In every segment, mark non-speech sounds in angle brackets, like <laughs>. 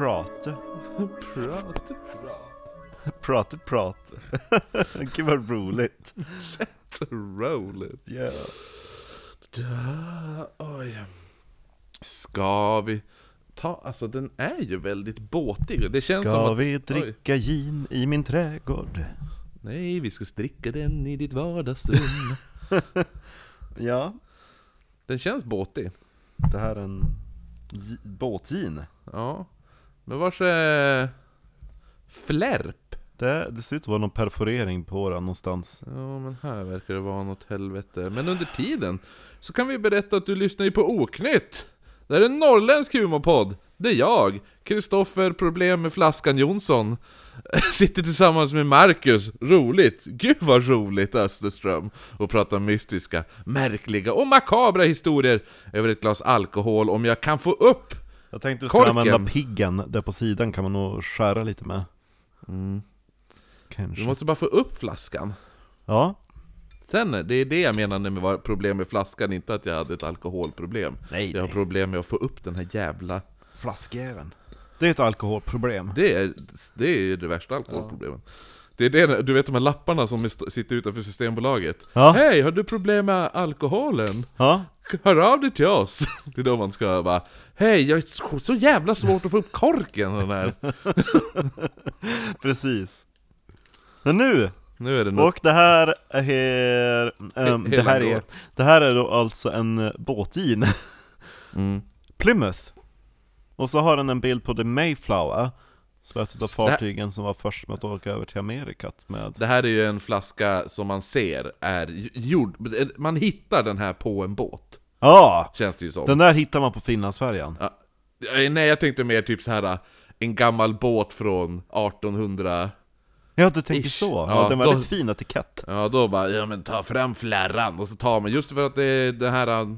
prata. Prat. Prata, prata. Gud vad roligt. Roligt. Yeah. Da, oj. Ska vi ta, alltså den är ju väldigt båtig. Det känns Ska som att, vi oj. dricka gin i min trädgård? Nej, vi ska stricka den i ditt vardagsrum. <laughs> Ja. den känns båtig. Det här är en gi- båtgin. Ja. Men vars är flärp? Det, det ser ut att vara någon perforering på den någonstans. Ja, men här verkar det vara något helvete. Men under tiden så kan vi berätta att du lyssnar ju på Oknytt! Det här är en norrländsk humorpodd. Det är jag, Kristoffer Problem med Flaskan Jonsson. <laughs> Sitter tillsammans med Marcus, roligt! Gud vad roligt Österström! Och pratar mystiska, märkliga och makabra historier över ett glas alkohol om jag kan få upp! Jag tänkte du skulle Korken. använda piggen där på sidan kan man nog skära lite med. Du Kanske. måste bara få upp flaskan. Ja. Sen, det är det jag menade med var problem med flaskan, inte att jag hade ett alkoholproblem. Nej, Jag har problem med att få upp den här jävla... Flaskjäveln. Det är ett alkoholproblem. Det är det, är det värsta alkoholproblemet. Det är det, du vet de här lapparna som är- sitter utanför Systembolaget. Ja. Hej, har du problem med alkoholen? Ja. Hör av dig till oss! <laughs> Det är då man ska bara Hej, jag är så, jävla svårt att få upp korken den här. <laughs> Precis. Men nu! Nu är det nog... Och det här är... He- det, här är det här är då alltså en eh, båtgin. <laughs> Mm. Plymouth. Och så har den en bild på The Mayflower. Ett av fartygen som var först med att åka över till Amerikat med... Det här är ju en flaska som man ser är gjord, man hittar den här på en båt. Ja! Känns det ju som. Den där hittar man på Finlandsfärjan. Ja. Eh, Nej, jag tänkte mer typ så här en gammal båt från 1800 Ja, du tänker Ish. så? Ja, Ja, den var då- väldigt fin etikett. Ja, då bara, ja men ta fram flärran, och så tar man, just för att det är det här,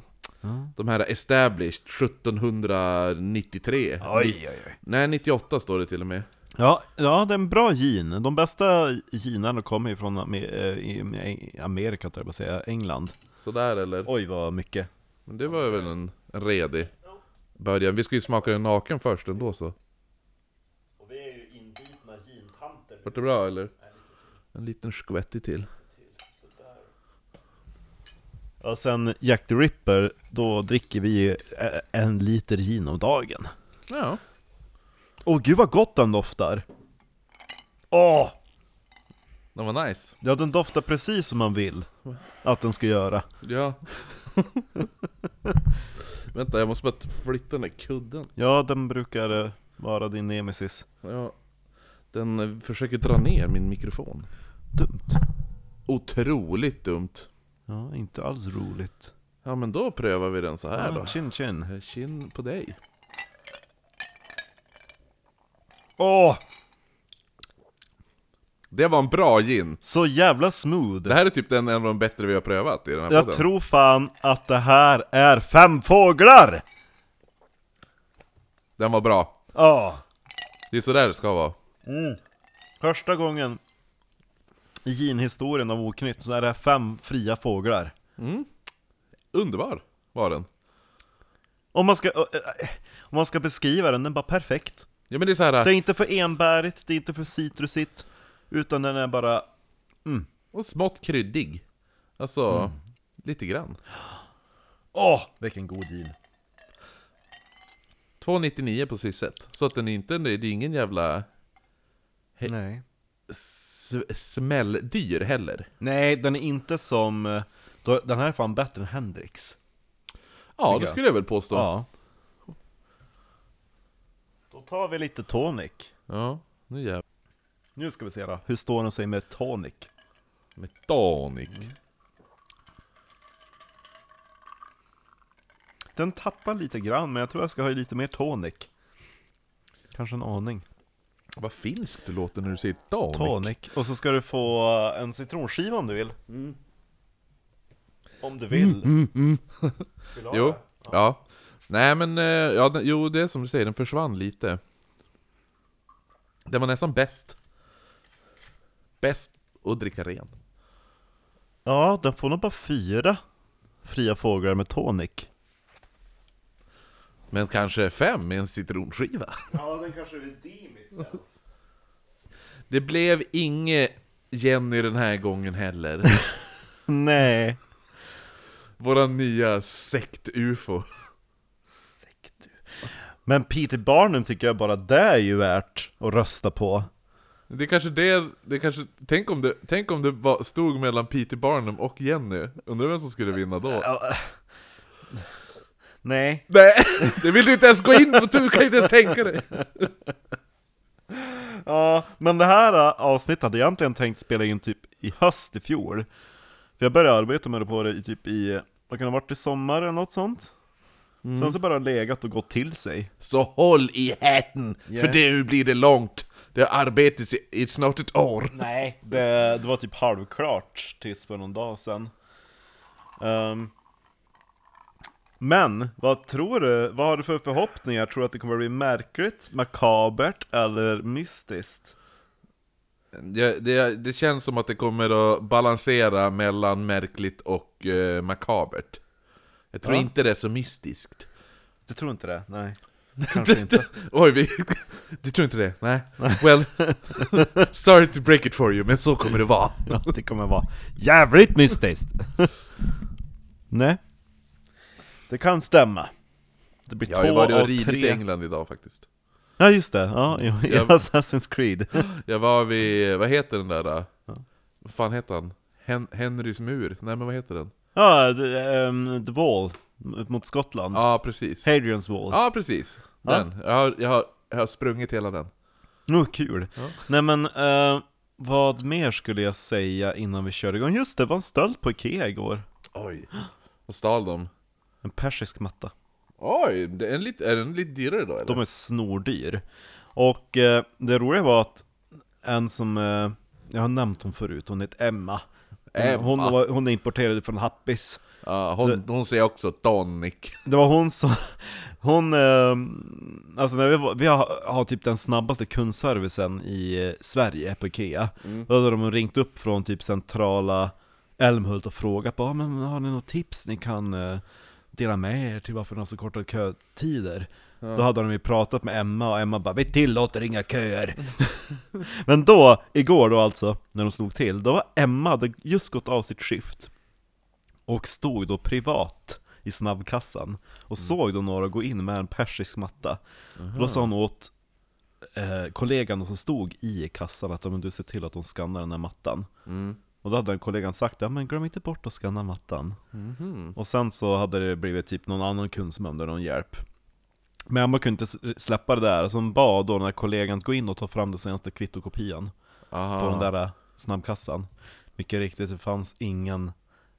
de här established 1793 oj, oj. Nej, 98 står det till och med Ja, ja, det är en bra gin. De bästa ginarna kommer ju från eh, Amerika, tror jag bara säga, England. Sådär eller? Oj, vad mycket. Men det var väl en, en redig början, vi ska ju smaka den naken först ändå så Och vi är ju inbitna gintanter. Vart det bra eller? En liten skvättig till Och sen Jack the Ripper, då dricker vi en liter gin om dagen. Ja, Åh gud vad gott den doftar! Åh! Den var nice Ja, den doftar precis som man vill att den ska göra. Ja <laughs> Vänta, jag måste bara flytta den där kudden Ja, den brukar eh, vara din nemesis. Ja, den eh, försöker dra ner min mikrofon. Dumt. Otroligt dumt. Ja, inte alls roligt. Ja men då prövar vi den så här då. Chin chin. Eh, Kinn på dig. Åh! Det var en bra gin. Så jävla smooth. Det här är typ den, en av de bättre vi har prövat i den här Jag podden. tror fan att det här är fem fåglar! Den var bra. Ja. Det är sådär det ska vara. Första gången i ginhistorien av Oknytt så är det fem fria fåglar. Underbar var den. Om man ska, om man ska beskriva den, den är bara perfekt. Ja men det är så här. Det är inte för enbärigt, det är inte för citrusigt, utan den är bara... och smått kryddig. Alltså, Mm. lite grann. Åh, vilken god gin. 2,99 på Sysset. Så att den är inte, det är ingen jävla Nej. s- smälldyr heller. Nej, den är inte som... Den här är fan bättre än Hendrix. Ja, det jag. skulle jag väl påstå. Ja. Då tar vi lite tonic. Ja, nu jävlar. Nu ska vi se då, hur står den sig med tonic? Med tonic. Den tappar lite grann, men jag tror jag ska ha lite mer tonic. Kanske en aning. Vad finsk du låter när du säger tonic. Tonic. Och så ska du få en citronskiva om du vill. Om du vill. <laughs> Vill du ha Jo, det? ja. Nej men, eh, ja, jo det är som du säger, den försvann lite. Den var nästan bäst. Bäst att dricka ren. Ja, den får nog bara fyra fria fåglar med tonic. Men kanske fem med en citronskiva. <laughs> Ja, den kanske redeem itself. Det blev inget Jenny den här gången heller. <laughs> Nej. Våran nya sekt-ufo. Men Peter Barnum tycker jag bara det är ju värt att rösta på. Det är kanske det, det är kanske, tänk om det, tänk om det var, stod mellan Peter Barnum och Jenny, undrar vem som skulle vinna då? Nej. Nej, det vill du inte ens gå in på, du kan inte ens tänka dig! Ja, men det här äh, avsnittet hade jag egentligen tänkt spela in typ i höst i fjol. För jag började arbeta med det på det i typ i, vad kan det ha varit, i sommar eller något sånt? Sen så bara legat och gått till sig. Så håll i hatten, Yeah. för nu blir det långt! Det har arbetats i, i snart ett år. Nej. Det, det var typ halvklart tills för någon dag sedan. Ehm, men, vad tror du? Vad har du för förhoppningar? Tror du att det kommer att bli märkligt, makabert eller mystiskt? Det, det, det känns som att det kommer att balansera mellan märkligt och eh, makabert. Jag tror Ja. inte det är så mystiskt. Du tror inte det? Nej. Kanske inte. <laughs> Oj, vi... <laughs> Du tror inte det? Nej? Well, <laughs> sorry to break it for you, men så kommer det vara. Ja, det kommer vara jävligt mystiskt! Nej. Det kan stämma. Det blir Jag har ju två varit och ridit i. England idag faktiskt. Ja just det, ja, i, Jag- Assassin's Creed. Jag var vid, vad heter den där? då? Vad fan heter han? Hen Henrys mur? Nej men vad heter den? Ja, the, ehm, the Wall, mot Skottland. Ja, precis. Hadrian's Wall. Ja, precis. Den. Jag har, jag, har, jag har sprungit hela den. Oh, kul! Ja. Nej men, eh, vad mer skulle jag säga innan vi kör igång? Just det, det var en stöld på Ikea igår. Oj. Och stal dem. En persisk matta. Oj, det är, en lite, är den lite dyrare då eller? De är snordyr. Och eh, det roliga var att en som, eh, jag har nämnt hon förut, hon heter Emma. Hon, Emma. hon, var, hon är importerad från Happis. Ja, hon, hon säger också tonic. Det var hon som, hon, eh, alltså när vi, var, vi har, har typ den snabbaste kundservicen i eh, Sverige på Ikea. Då hade de ringt upp från typ centrala Älmhult och frågat bara, "Ah, men har ni något tips ni kan eh, dela med er till varför ni har så korta kötider? Då hade de ju pratat med Emma och Emma bara 'Vi tillåter inga köer' <laughs> Men då, igår då alltså, när de slog till, då var Emma hade just gått av sitt skift Och stod då privat i snabbkassan Och såg då några gå in med en persisk matta. Då sa hon åt eh, kollegan som stod i kassan att "Ja, men du ser till att de skannar den här mattan. Mm. Och då hade den kollegan sagt ja men glöm inte bort att skanna mattan. Mhm. Och sen så hade det blivit typ någon annan kund som behövde någon hjälp. Men Emma kunde inte släppa det där, så hon bad då den här kollegan att gå in och ta fram den senaste kvittokopian Aha. På den där äh, snabbkassan. Mycket riktigt, det fanns ingen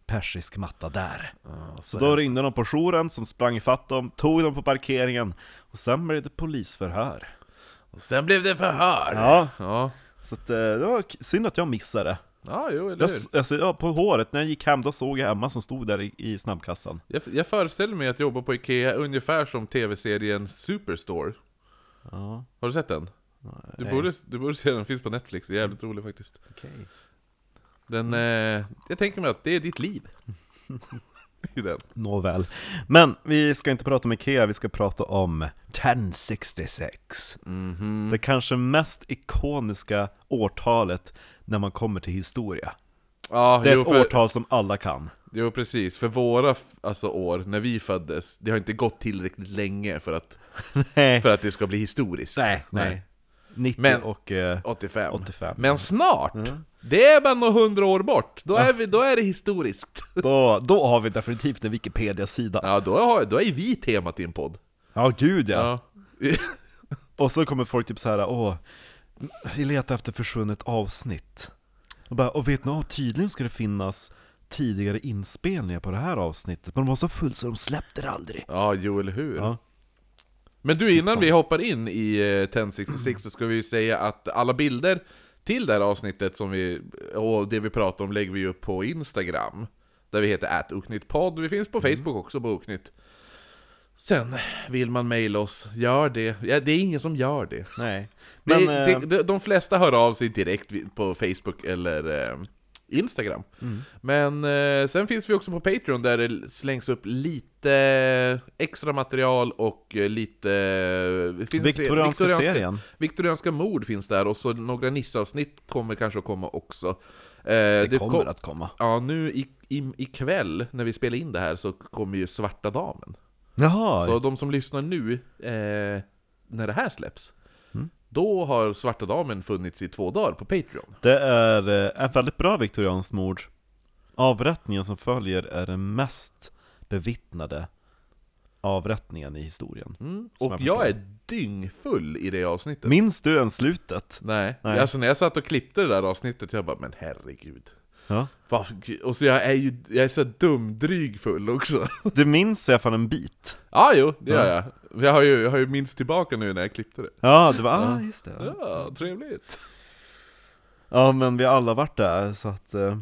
persisk matta där. Ja, Så då ringde de på jouren som sprang ifatt dem, tog dem på parkeringen Och sen blev det polisförhör. Och sen blev det förhör! Ja, Ja, så att, eh, det var synd att jag missade. Ja jo eller jag, hur? alltså, ja, På håret, när jag gick hem, då såg jag Emma som stod där i, i snabbkassan. Jag, jag föreställer mig att jobba på Ikea ungefär som tv-serien Superstore. Ja, Har du sett den? Du borde, du borde se den, den finns på Netflix, det är jävligt rolig faktiskt. okej Den, eh, jag tänker mig att det är ditt liv. <laughs> I den. Nåväl. Men vi ska inte prata om Ikea, vi ska prata om 1066. Mhm. Det kanske mest ikoniska årtalet när man kommer till historia. Ja, Det är jo, ett för, årtal som alla kan. jo precis, för våra f- alltså, år, när vi föddes, det har inte gått tillräckligt länge för att, <laughs> Nej, för att det ska bli historiskt. nej, nej. 90 Men- och eh, 85. 85. Men snart! Det är bara några hundra år bort, då är, vi, då är det historiskt. <laughs> Då, då har vi definitivt en Wikipedia-sida. Ja, då, har, då är vi temat i en podd. Ja, gud ja. Ja. <laughs> Och så kommer folk typ så här, åh, vi letar efter försvunnet avsnitt. Och, bara, och vet ni vad, tydligen ska det finnas tidigare inspelningar på det här avsnittet, men de var så full så de släppte det aldrig. Ja, jo eller hur? Ja. Men du, innan sånt. vi hoppar in i eh, 1066 så ska vi ju säga att alla bilder till det här avsnittet som vi, och det vi pratar om lägger vi upp på Instagram. Där vi heter atoknyttpodd, vi finns på Mm. Facebook också på oknytt. Sen, vill man mejla oss, gör det. Ja, det är ingen som gör det. Nej. Men, det, eh, det de flesta hör av sig direkt på Facebook eller, eh, Instagram. Mm. Men eh, sen finns vi också på Patreon där det slängs upp lite extra material och eh, lite... det finns se- Viktorianska serien. Viktorianska mord finns där, och så några Nisse-avsnitt kommer kanske att komma också. Eh, Det kommer kom- att komma. Ja, nu i, i, ikväll när vi spelar in det här så kommer ju Svarta Damen. Jaha, Så de som lyssnar nu, eh, när det här släpps. Då har Svarta Damen funnits i två dagar på Patreon. det är eh, ett väldigt bra viktorianskt mord. Avrättningen som följer är den mest bevittnade avrättningen i historien. Mm. Och jag jag, är dyngfull i det avsnittet. Minns du än slutet? Nej. Nej. alltså när jag satt och klippte det där avsnittet, jag bara 'Men herregud' Ja. Och så jag är ju, jag är så dumdryg full också. Du minns i alla fall en bit? Ja, jo, det gör Ja. jag. Jag har ju, jag har ju minst tillbaka nu när jag klippte det. Ja, det var, ah, just det. Ja. Ja, trevligt. ja, men vi har alla varit där, så att... Eh,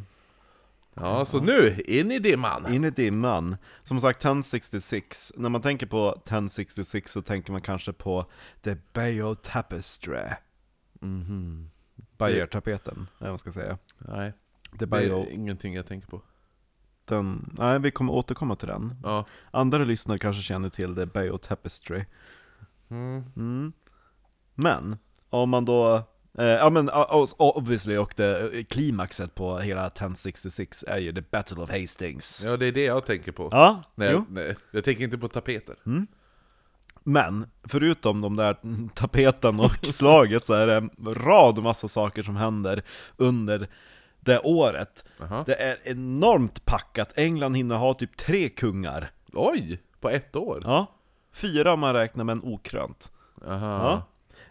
Ja, så nu, in i dimman! in i dimman. Som sagt, 1066. När man tänker på 1066 så tänker man kanske på The Bayeux Tapestry. Mhm. Bayeux-tapeten, eller vad man ska säga. Nej, The det Bayeux, är ingenting jag tänker på. den... Nej, vi kommer återkomma till den. Ja. Andra lyssnare kanske känner till The Bayeux Tapestry. Mm. Mm. Men, om man då... Eh, ja men obviously, och det klimaxet på hela 1066 är ju The Battle of Hastings. Ja, det är det jag tänker på. Ja, Nej, jo. nej, jag tänker inte på tapeter. Men, förutom de där tapeten och <laughs> slaget så är det en rad massa saker som händer under det året. Aha. Det är enormt packat, England hinner ha typ tre kungar. Oj! På ett år? Ja, fyra om man räknar med en okrönt. Aha. Ja.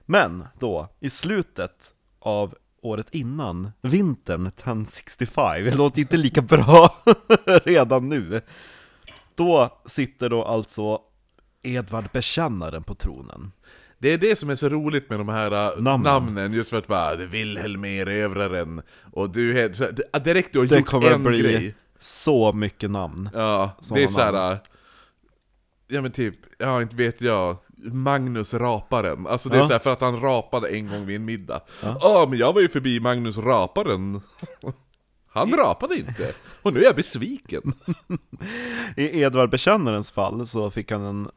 Men då, i slutet av året innan, vintern 1065, det låter inte lika bra <laughs> redan nu. Då sitter då alltså Edvard Bekännaren på tronen. Det är det som är så roligt med de här äh, Namnen. namnen, just för att bara Wilhelm erövraren, och du är så, det- direkt du har Det gjort kommer en bli grej. så mycket namn. Ja, det är såhär... äh, Ja men typ, ja inte vet jag, Magnus raparen. Alltså det är Ja. så här för att han rapade en gång vid en middag. Ja, Ja. men jag var ju förbi Magnus raparen. <laughs> Han rapade inte, och nu är jag besviken. <laughs> I Edvard Bekännarens fall så fick han en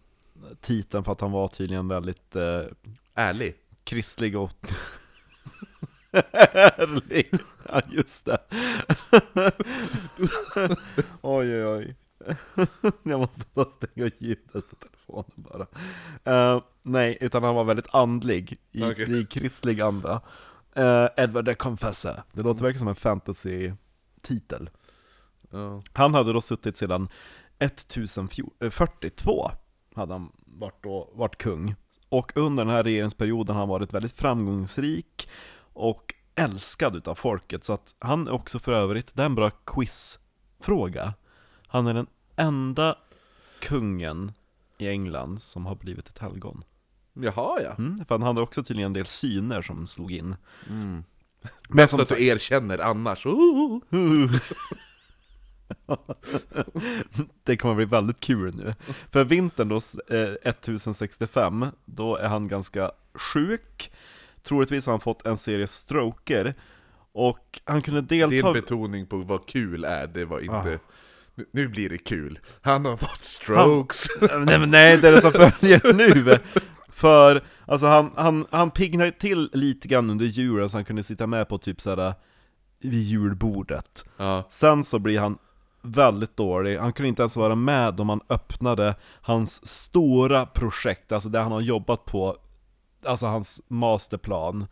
titeln för att han var tydligen väldigt eh, Ärlig. kristlig och <laughs> ärlig. Ja, just det. oj, oj, oj. Jag måste bara stänga ljudet på telefonen bara. Eh, nej, utan han var väldigt andlig, i, Okej. i kristlig anda. Uh, Edward the Confessor. Det låter verkligen som en fantasy-titel. Ja. Han hade då suttit sedan 1042, hade han varit, då, varit kung. Och under den här regeringsperioden har han varit väldigt framgångsrik och älskad utav folket. Så att han är också för övrigt, det är en bra quizfråga. Han är den enda kungen i England som har blivit ett helgon. Jaha ja. Mm, för han hade också tydligen en del syner som slog in. Mm. Men Bäst som att du erkänner annars. <laughs> <laughs> Det kommer bli väldigt kul nu. För vintern då, eh, 1065, då är han ganska sjuk. Troligtvis har han fått en serie stroker. Och han kunde Din delta... betoning på vad kul är, det var inte... Ah. Nu, blir det kul. Han har fått strokes. <laughs> nej, men nej, det är det som följer nu. För, alltså han, han, han piggnade till lite grann under julen så han kunde sitta med på typ såhär vid julbordet. ja. Sen så blir han väldigt dålig, han kunde inte ens vara med om man öppnade hans stora projekt, alltså det han har jobbat på, alltså hans masterplan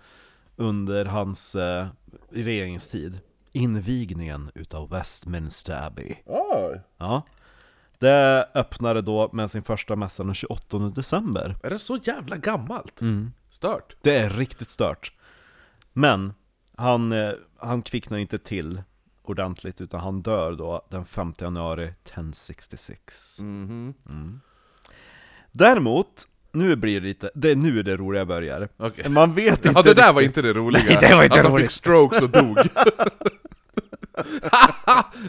under hans eh, regeringstid. Invigningen utav Westminster Abbey. Oj. Ja. Det öppnade då med sin första mässa den 28 december. Är det så jävla gammalt? Mm. Stört. Det är riktigt stört. Men, han, eh, han kvicknar inte till ordentligt, utan han dör då den 5 januari 1066. Mhm. Mm. Däremot, nu blir det lite, det, nu är det roliga börjar. Okej. Man vet inte Ja, det där var riktigt. inte det <laughs> roliga. Nej, det var inte Att han roligt. fick strokes och dog. <laughs>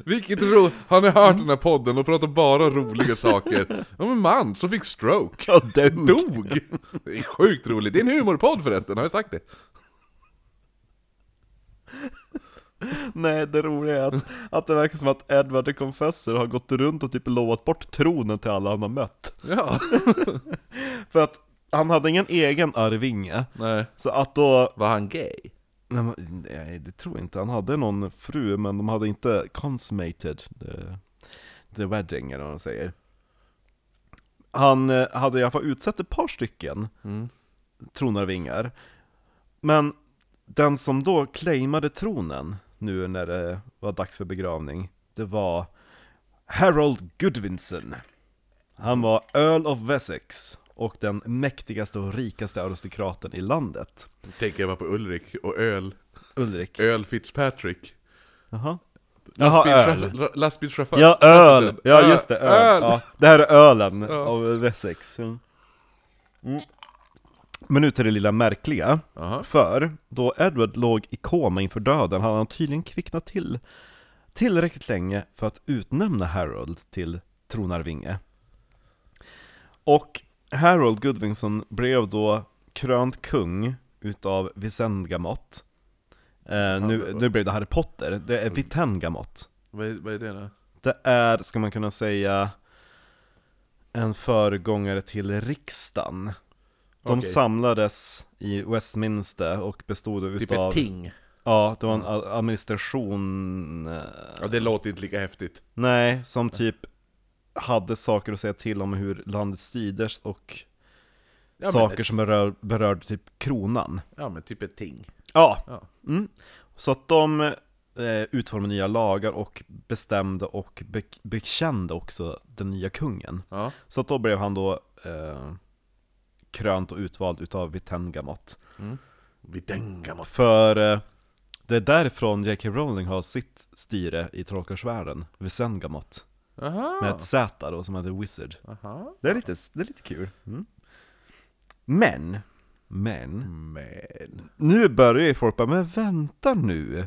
Vilket ro... Har ni hört den här podden och pratar bara roliga saker? Om en man som fick stroke. Ja, dog. Dog! Det är sjukt roligt. Det är en humorpodd förresten, har jag sagt det? <laughs> Nej, det roliga är att, att det verkar som att Edward the Confessor har gått runt och typ lovat bort tronen till alla han har mött. Ja. <laughs> För att han hade ingen egen arvinge, Nej. så att då... Var han gay? Nej, men- nej det tror jag inte, han hade någon fru men de hade inte consummated the, the wedding eller vad de säger. Han eh, hade i alla fall utsett ett par stycken Mm. tronarvingar. Men den som då claimade tronen, nu när det var dags för begravning, det var Harold Goodwinson. Han var Earl of Wessex och den mäktigaste och rikaste aristokraten i landet. Nu tänker jag bara på Ulrik och öl. Ulrik. Öl Fitzpatrick. Jaha. Öl. Lastbilschaufför. Ja, öl! Ja, just det, öl. Öl. Ja, det här är ölen Ja. av Wessex. Mm. Men nu till det lilla märkliga. Jaha. För då Edward låg i koma inför döden hade han tydligen kvicknat till tillräckligt länge för att utnämna Harold till tronarvinge. Och Harold Goodwinson blev då krönt kung utav Visengamot. Eh, nu, nu blev det Harry Potter, det är Vitengamot. Vad är, vad är det då? Det är, ska man kunna säga, en föregångare till riksdagen. De Okej. samlades i Westminster och bestod Typ utav... ett ting. Ja, det var en a- administration... eh, Ja, det låter inte lika häftigt. Nej, som typ hade saker att säga till om hur landet styrdes och men saker som berör, berörde typ kronan. Ja, men typ ett ting. Ja. Ja. Mm. Så att de eh, utformade nya lagar och bestämde och be- bekände också den nya kungen. Ja. Så att då blev han då eh, krönt och utvald utav Vitengamot. Vid den gamla... För eh, det är därifrån J.K. Rowling har sitt styre i Trollkarlsvärlden, Visengamot. Aha. Med ett Z då, som heter Wizard. Aha. Det är lite, det är lite kul. Mm. Men, men, Men... nu börjar ju folk bara, men vänta nu.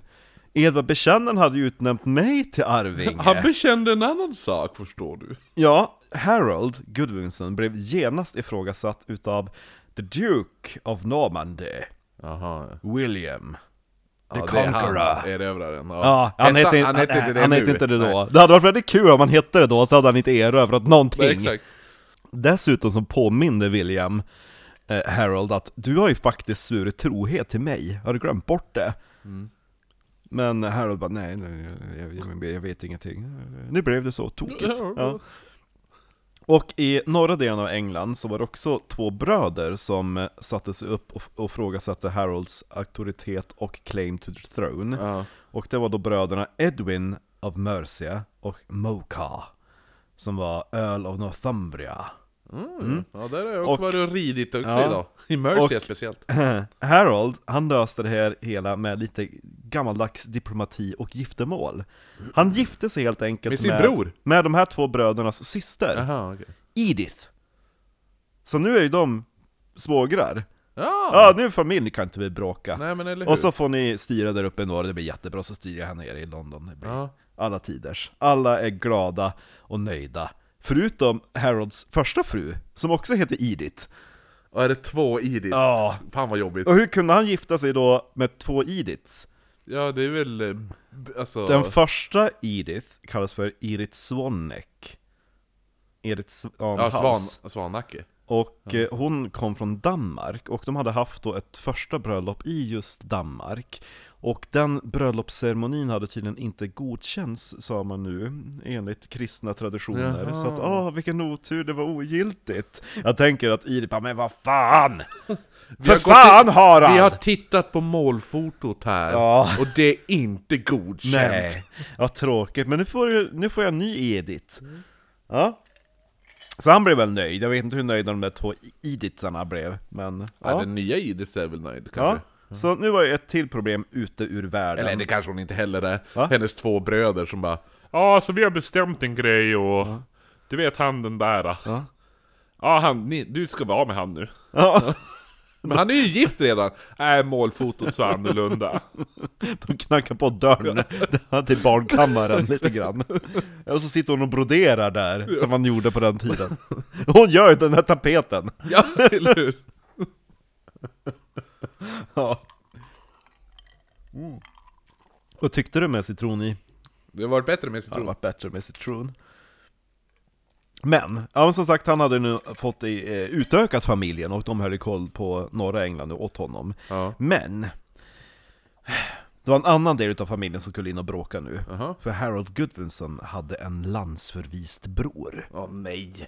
Edvard Bekännaren hade ju utnämnt mig till arvinge. Han bekände en annan sak, förstår du. Ja, Harold Goodwinson blev genast ifrågasatt utav The Duke of Normandy, Jaha. William. The Ja, det är Conqueror. han, erövraren. Ja, han hette, han hette inte det han hette inte det då. Nej. Det hade varit väldigt kul om han hette det då, så hade han inte erövrat någonting. Nej. Dessutom så påminner William eh, Harold att du har ju faktiskt svurit trohet till mig, har du glömt bort det? Mm. Men Harold bara nej, nej jag, jag, jag vet ingenting. Nu blev det så tokigt. Ja. Och i norra delen av England så var det också två bröder som eh, satte sig upp och, och frågasatte Harolds auktoritet och claim to the throne. Ja. Och det var då bröderna Edwin of Mercia och Mocha Som var Earl of Northumbria Mm. Ja, där har jag Och- också varit och ridit också Ja. idag. I Mercia Och- speciellt. <laughs> Harold, han löste det här hela med lite gammaldags diplomati och giftermål Han gifte sig helt enkelt Med sin bror? med de här två brödernas syster, Jaha, okej. Edith Så nu är ju de svågrar Ja! Ja, nu är familj kan inte vi bråka Nej men eller hur? Och så får ni styra där uppe i norr, det blir jättebra, så styr jag här nere i London det blir Ja. alla tiders. Alla är glada och nöjda. Förutom Harolds första fru, som också heter Edith. Och är det två Edith? Ja. Fan vad jobbigt. Och hur kunde han gifta sig då med två Ediths? Ja det är väl, eh, alltså... Den första Edith kallas för Edith Swanneck. Edith ja, Svanhals. Svan, Svanacke. Och eh, hon kom från Danmark, och de hade haft då ett första bröllop i just Danmark. Och den bröllopsceremonin hade tydligen inte godkänts, sa man nu, enligt kristna traditioner. Jaha. Så att, åh vilken otur, det var ogiltigt. Jag tänker att Edith bara, men vad fan! <laughs> Vi För gått fan Harald! Vi har tittat på målfotot här, Ja. och det är inte godkänt. Nej, vad tråkigt. Men nu får, jag- nu får jag en ny Edith. Ja. Så han blev väl nöjd, jag vet inte hur nöjda de där två Edithsarna blev, men... Ja. Ja. den nya Edith är väl nöjd Ja, kanske? Så nu var ju ett till problem ute ur världen. Eller det kanske hon inte heller är. Va? Hennes två bröder som bara Ja, så vi har bestämt en grej och... Du vet han den där. Ja. Ja, han, ni, du ska vara med han nu. Ja, <laughs> Men han är ju gift redan! Nej, målfotot så annorlunda. <laughs> de knackar på dörren <laughs> till barnkammaren lite grann. Och så sitter hon och broderar där, som man gjorde på den tiden. Hon gör ju den här tapeten! Ja, eller hur? <laughs> Ja. Vad tyckte du med citron i? Det har varit bättre med Det hade citron. varit bättre med citron. Men, ja, men som sagt, han hade nu fått eh, utökat familjen och de höll koll på norra England och åt honom. Ja. Men, det var en annan del av familjen som skulle in och bråka nu. Jaha. För Harold Goodwinson hade en landsförvist bror. Åh nej.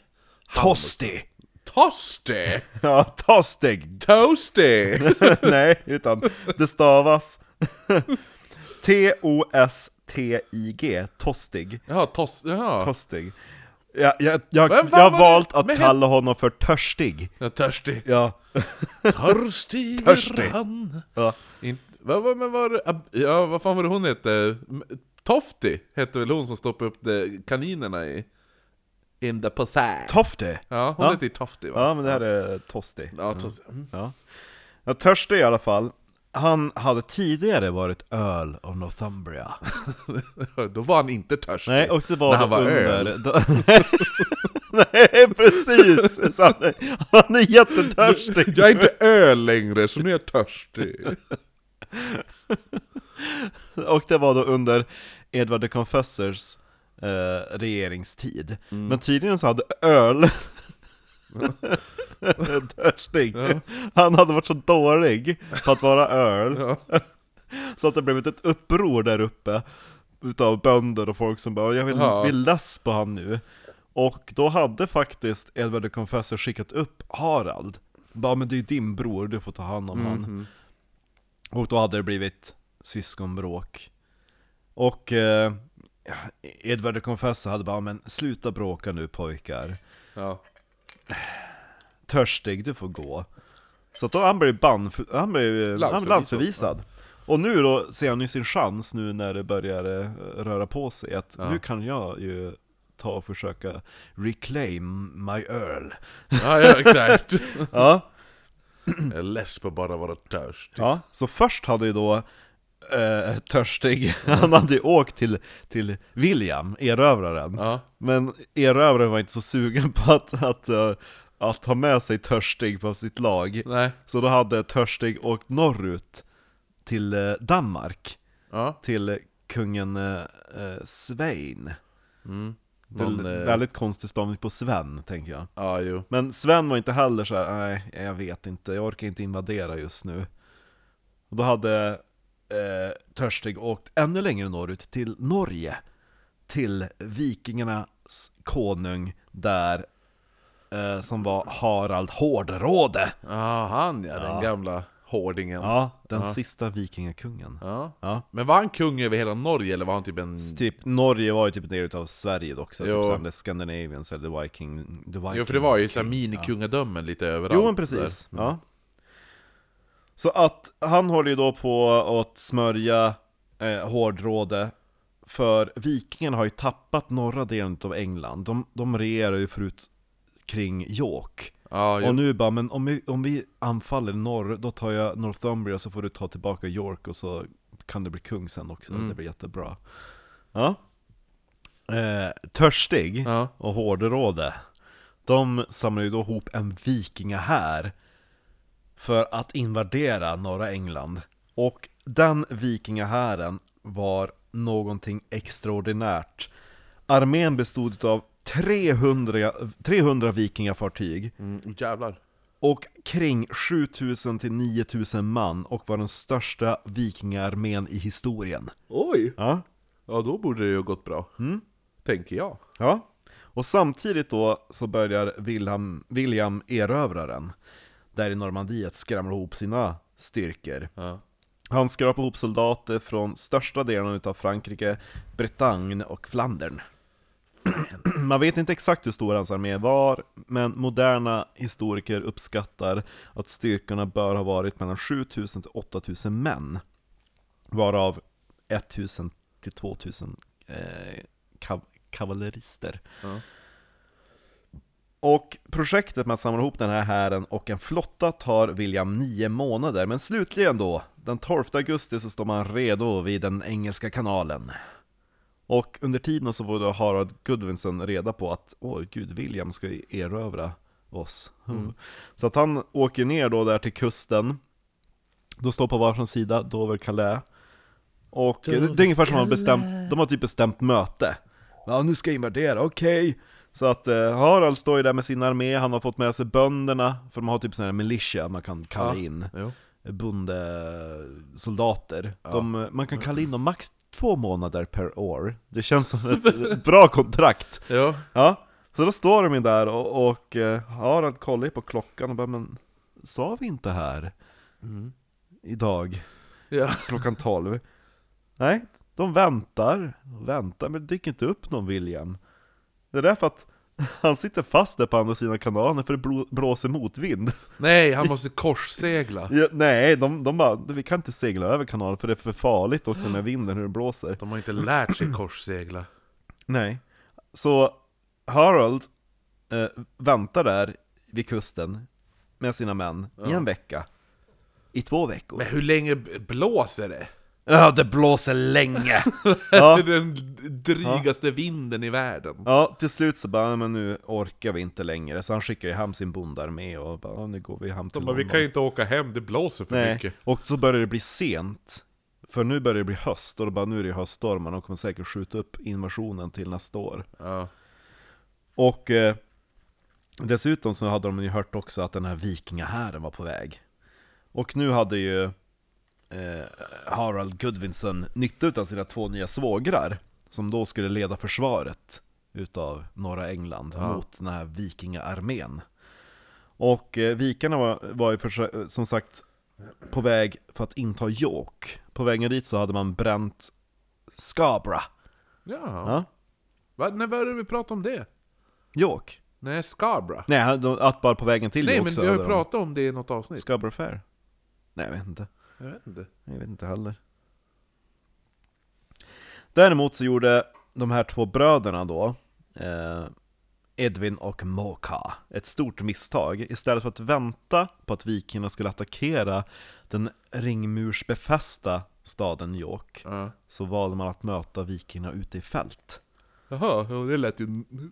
Tosti! Toasty! <laughs> Ja, Tostig! Toasty! <laughs> Nej, utan det stavas <laughs> T-O-S-T-I-G, Tostig. Jaha, tos... Jaha. Tostig. Jag, jag, jag, Men jag har var valt det? att Men- kalla honom för Törstig. Ja, törstig. Ja. Törstig Törstig. han. ja. In... Vad var, men var det... Ab- Ja, vad fan var det hon hette? M- Tofty hette väl hon som stoppade upp de kaninerna i... In the pussy. Tofte. Ja, hon Ja. hette ju Tofty va? Ja, men det här är Tosti. Ja, Toasty. Mm. Ja. ja Törstig i alla fall. Han hade tidigare varit Earl of Northumbria. <laughs> Då var han inte törstig. Nej, och det var När han då var under... öl. <laughs> Nej, precis! Så han, är, han är jättetörstig! <laughs> Jag är inte öl längre, så nu är jag törstig. Och det var då under Edward the Confessors eh, regeringstid. Mm. Men tydligen så hade öl <laughs> <laughs> Törstig. Ja. Han hade varit så dålig på att vara öl, Ja. <laughs> så att det blivit ett uppror där uppe utav bönder och folk som bara 'Jag vill, Ja. vill less på han nu' Och då hade faktiskt Edward the Confessor skickat upp Harald Bara 'Men det är ju din bror, du får ta hand om han' Mhm. Och då hade det blivit syskonbråk Och eh, Edward the Confessor hade bara 'Men sluta bråka nu pojkar' Ja. Törstig, du får gå Så att då han blev ban, han blev eh, Landsförvisad. Och nu då ser han ju sin chans nu när det börjar eh, röra på sig Att Ja. nu kan jag ju ta och försöka reclaim my earl Ja, ja, exakt. <laughs> Ja, Jag är less på att bara vara törstig. ja så först hade ju då eh, Törstig, <laughs> han hade ju åkt till, till William, erövraren Ja. Men erövraren var inte så sugen <laughs> på att, att, eh, att ha med sig Törstig på sitt lag Nej. Så då hade Törstig åkt norrut till eh, Danmark, Ja. till kungen eh, eh, Svein. Mm. Någon, eh, väldigt konstig stavning på Sven, tänker jag. Ja, jo. Men Sven var inte heller så här, nej, jag vet inte, jag orkar inte invadera just nu. Och då hade eh, Törstig åkt ännu längre norrut, till Norge. Till vikingarnas konung där, eh, som var Harald Hårdråde. Ja, han ja, den Ja. gamla hårdingen. Ja, den sista vikingakungen. Ja. Ja. Men var han kung över hela Norge eller var han typ en... Typ, Norge var ju typ en del utav Sverige också, typ Jo. såhär, the Scandinavians eller the Viking, the Viking Jo, för det var ju såhär minikungadömen lite överallt. Jo men precis. Mm. ja Så att han håller ju då på att smörja eh, hårdråde För vikingarna har ju tappat norra delen av England. De, de regerar ju förut kring York. Jo. Och nu bara, men om vi, om vi anfaller norr, då tar jag Northumbria så får du ta tillbaka York och så kan du bli kung sen också, Mm. det blir jättebra. Ja. Eh, Törstig Ja. och Hårderåde De samlar ju då ihop en vikingahär För att invadera norra England Och den vikingahären var någonting extraordinärt Armén bestod av 300, 300 vikingafartyg Mm, jävlar. och kring 7000 till 9000 man och var den största vikingaarmén i historien. Oj! Ja. Ja, då borde det ju ha gått bra. Mm. Tänker jag. ja. Och samtidigt då så börjar William, William erövraren där i Normandiet skramla ihop sina styrkor. Ja. Han skrapar ihop soldater från största delen utav Frankrike, Bretagne och Flandern. <clears throat> Man vet inte exakt hur stor hans armé var, men moderna historiker uppskattar att styrkorna bör ha varit mellan 7000 till 8000 män. Varav 1000 till 2000 eh, kav- kavallerister. Ja. Och projektet med att samla ihop den här hären och en flotta tar William nio månader, men slutligen då, den 12 augusti så står man redo vid den engelska kanalen. Och under tiden så får då Harald Goodwinson reda på att åh gud, William ska erövra oss. Så att han åker ner då där till kusten, då står på varsin sida, Dover, Calais. Och eh, det är ungefär som de har bestämt, de har typ bestämt möte. Ja, nu ska jag invadera, okej. Så att eh, Harald står ju där med sin armé, han har fått med sig bönderna, för de har typ sån här militia man kan kalla Ja. in. Jo. bondesoldater. De, man kan kalla in dem max två månader per år. Det känns som ett <laughs> bra kontrakt. Ja. Ja, så då står de ju där och, och eh, Harald kollar ju på klockan och bara men Sa vi inte här? Idag, Ja. klockan 12? Nej, de väntar, och väntar men det dyker inte upp någon William. Det är därför att <laughs> han sitter fast där på andra sidan kanalen för det blå- blåser motvind. <laughs> Nej, han måste korssegla. Ja, nej, de, de bara, vi kan inte segla över kanalen för det är för farligt också med vinden hur det blåser. De har inte lärt sig korssegla. <clears throat> Nej. Så Harald eh, väntar där vid kusten med sina män i en vecka. I två veckor. Men hur länge blåser det? Ja, det blåser länge! <laughs> Det ja. är den drygaste vinden i världen. ja, till slut så bara, men nu orkar vi inte längre. Så han skickar ju hem sin bondarmé och bara, "Ja, nu går vi hem till De bara, vi London." kan ju inte åka hem, det blåser för Nej, mycket. och så börjar det bli sent. För nu börjar det bli höst, och då bara, nu är det höststormar, de kommer säkert skjuta upp invasionen till nästa år. Ja. Och eh, dessutom så hade de ju hört också att den här vikingahären var på väg. Och nu hade ju Harald Gudvinsson nytta utav sina två nya svågrar, som då skulle leda försvaret utav norra England Ja. mot den här vikingaarmén. Och eh, vikarna var, var ju för, som sagt på väg för att inta York. På vägen dit så hade man bränt Scarborough. Ja. Ja, Va? När var det vi pratade om det? York. Nej, Scarborough. Nej, att bara på vägen till Nej, York men så vi har ju pratat om det i något avsnitt. Scarborough Fair? Nej, jag vet inte. Jag vet inte. Jag vet inte heller. Däremot så gjorde de här två bröderna då, eh, Edvin och Moka, ett stort misstag. Istället för att vänta på att vikingarna skulle attackera den ringmursbefästa staden York, Ja. så valde man att möta vikingarna ute i fält. Jaha, ja, det lät ju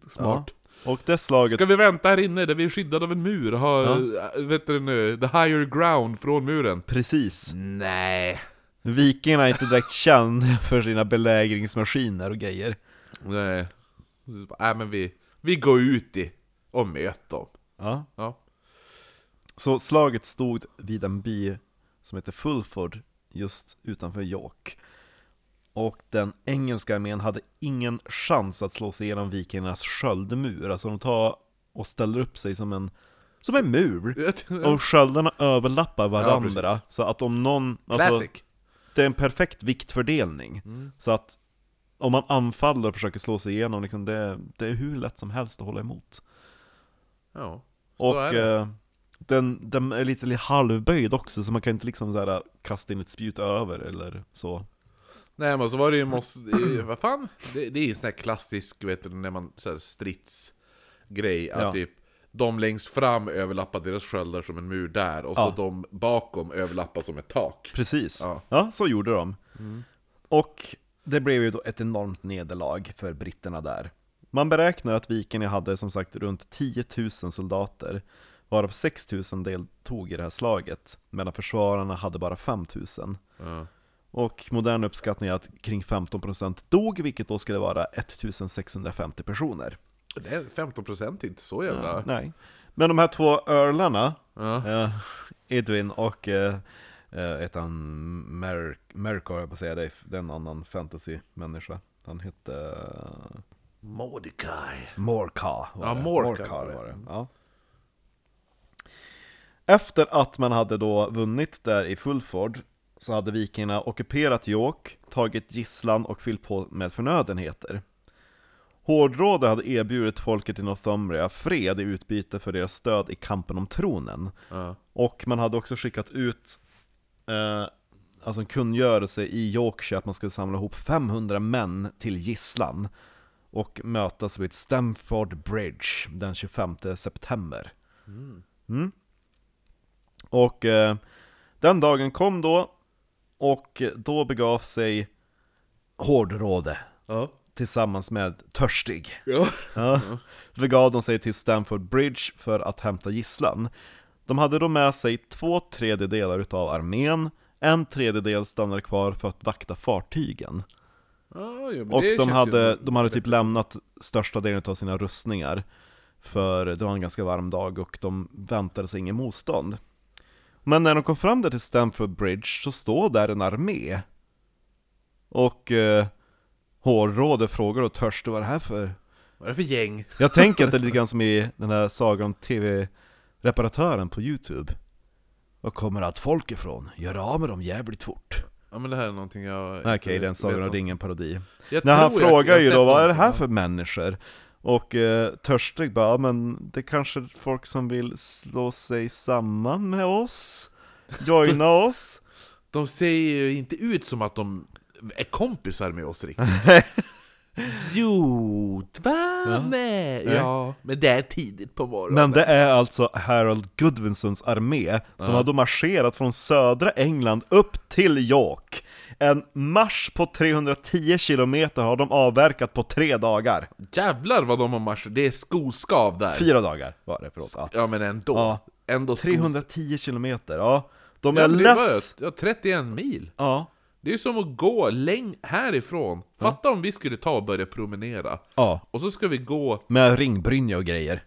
smart. Och det slaget... Ska vi vänta här inne där vi är skyddade av en mur? Ha, äh, vet du nu, the higher ground från muren? Precis. Nej. Vikingarna är inte direkt kända för sina belägringsmaskiner och grejer. Nej. Nej men vi, vi går ut i och möter dem. Ja. Ja. Så slaget stod vid en by som heter Fulford, just utanför York. Och den engelska armén hade ingen chans att slå sig igenom vikingarnas sköldmur. Alltså de tar och ställer upp sig som en, som en mur. <laughs> Och sköldarna överlappar varandra. precis. så att om någon... Alltså, Classic. det är en perfekt viktfördelning. Så att om man anfaller och försöker slå sig igenom, liksom det, det är hur lätt som helst att hålla emot. Ja. Så Och är det. eh, den, den är lite li- halvböjd också, så man kan inte liksom så här, kasta in ett spjut över eller så. Nej men så var det ju måste, vad fan? Det, det är ju en sån här klassisk, vet du, när man, så här stridsgrej, att Ja. typ de längst fram överlappar deras sköldar som en mur där, och Ja. så de bakom överlappar som ett tak. Precis. Ja. Ja, så gjorde de. Och det blev ju då ett enormt nederlag för britterna där. Man beräknar att vikingarna hade som sagt runt 10 000 soldater, varav 6 000 deltog i det här slaget, medan försvararna hade bara 5 000. Ja. Och modern uppskattning är att kring 15% dog, vilket då skulle vara 1650 personer. Det är 15% inte så jävla... Nej. Men de här två örlarna, Ja. eh, Edwin och eh, eh, ett han Mer Merkar, jag på säga det, är en annan fantasy-människa. Han hette uh, Mordecai. Morka. var Ja, det. Morka det. var det. Ja. Efter att man hade då vunnit där i Fulford så hade vikingarna ockuperat York, tagit gisslan och fyllt på med förnödenheter. Hårdråde hade erbjudit folket i Northumbria fred i utbyte för deras stöd i kampen om tronen. Ja. Och man hade också skickat ut eh, alltså en kungörelse i Yorkshire att man skulle samla ihop 500 män till gisslan och mötas vid Stamford Bridge den 25 september. Mm. Och eh, den dagen kom då, och då begav sig Hårdråde Ja. tillsammans med Törstig. Ja. Ja. Begav de sig till Stamford Bridge för att hämta gisslan. De hade då med sig två tredjedelar utav armén, en tredjedel stannade kvar för att vakta fartygen. Ja, jo, men Och de hade, de hade typ lämnat största delen av sina rustningar För det var en ganska varm dag och de väntade sig ingen motstånd Men när de kom fram där till Stamford Bridge så står där en armé. Och eh, Hårrådet frågar då törstig vad är det här för? Vad är det för gäng? Jag tänker att det är lite <laughs> grann som i den här sagan om TV-reparatören på Youtube. Var kommer allt folk ifrån? Gör av med dem jävligt fort. Ja men det här är någonting jag Okej, inte det är en Sagan om. ringen-parodi Jag När han jag- frågar jag ju då, vad är det här för människor? Och eh, Törstig bara, "Ja, men det är kanske folk som vill slå sig samman med oss? Joina <laughs> oss? De ser ju inte ut som att de är kompisar med oss riktigt <laughs> Jo, va? Ja. Ja, men det är tidigt på morgonen Men det är alltså Harold Goodwinsons armé som har då marscherat från södra England upp till York En marsch på 310 kilometer har de avverkat på tre dagar. Jävlar vad de har marsch, det är skoskav där. Fyra dagar var det, förlåt. Ja. Ja men ändå, Ja. ändå skos... 310 kilometer, ja. De ja, är var less Ja, 31 mil. Ja, Det är ju som att gå läng härifrån. Fatta om vi skulle ta och börja promenera. Ja. Och så ska vi gå, Med ringbrynja och grejer.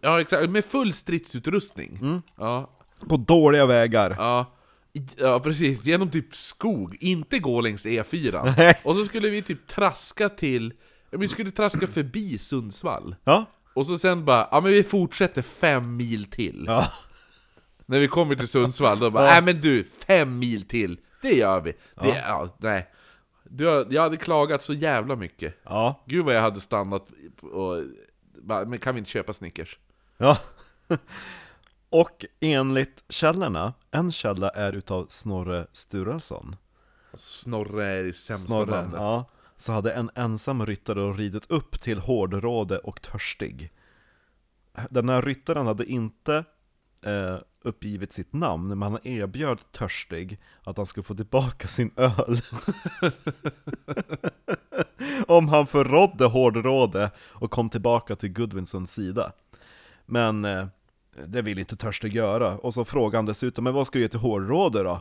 Ja exakt, med full stridsutrustning. Mm. Ja, På dåliga vägar. Ja, ja precis, genom typ skog, inte gå längs E4 <laughs> Nej. Och så skulle vi typ traska till, ja, vi skulle traska förbi Sundsvall. Ja, Och så sen bara, ja men vi fortsätter fem mil till. Ja, När vi kommer till Sundsvall, då bara, <laughs> nej men du, fem mil till, det gör vi. Det, ja. nej. Du, Jag hade klagat så jävla mycket. Ja, Gud vad jag hade stannat och bara, men kan vi inte köpa Snickers? ja Och enligt källorna, en källa är utav Snorre Sturlason. Alltså Snorre är det sämsta Snorre, namnet. ja. Så hade en ensam ryttare ridit upp till Hårdråde och Törstig. Den här ryttaren hade inte eh, uppgivit sitt namn, men han erbjöd Törstig att han skulle få tillbaka sin öl. <laughs> Om han förrådde Hårdråde och kom tillbaka till Goodwinsons sida. Men eh, det ville inte Törstig göra, och så frågade han dessutom Men vad ska du ge till Hårdråde då?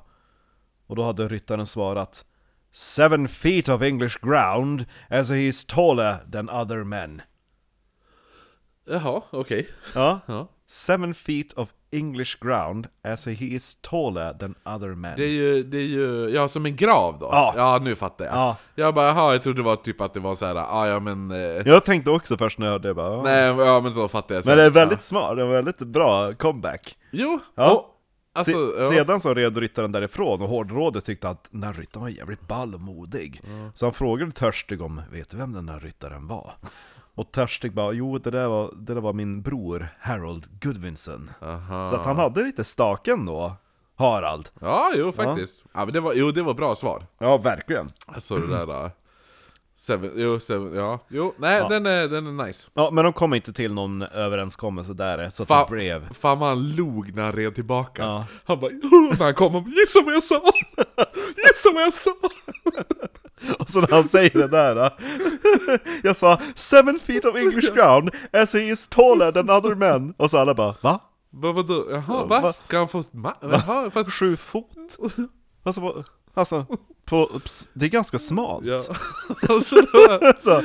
Och då hade ryttaren svarat Seven feet of English ground as he is taller than other men Jaha, okej Ja, ja. seven feet of English ground as he is taller than other men Det är ju, det är ju, ja som en grav då? Ja. nu fattar jag. Ja. Jag bara, jaha, jag trodde det var typ att det var så här, ah, ja men... Eh, Jag tänkte också först när jag hörde det bara, ja. Nej, ja men så fattar jag. Men det är väldigt smart, det var väldigt bra comeback Ja. Jo, Ja. och, alltså, Se, ja. Sedan så red ryttaren därifrån och hårdrådet tyckte att den här ryttaren var jävligt ball och modig Så han frågade Törstig om, vet du vem den här ryttaren var? Och Törstig bara, jo det där var, det där var min bror Harold Goodwinson Aha. Så att han hade lite staken då, Harald Ja, jo faktiskt. Ja. men det var, jo, det var bra svar. Ja, verkligen Alltså det där... <clears throat> Seven, jo, seven, ja. Jo, nej, Ja. den, är, den är nice. Ja, men de kom inte till någon överenskommelse där, så att Fa- det blev Fan vad han log när han red tillbaka. Ja. Han bara, när han kom, han bara, gissa vad jag sa! <laughs> Gissa vad jag sa! <laughs> Och så när han säger det där äh, <laughs> Jag sa 'Seven feet of English ground as he is taller than other men' Och så alla bara 'Va? Vad vadå? Jaha, Va? Ska han få... Ma- Jaha. Sju fot?' Alltså, alltså på, det är ganska smalt Ja. <laughs> alltså, det var- så,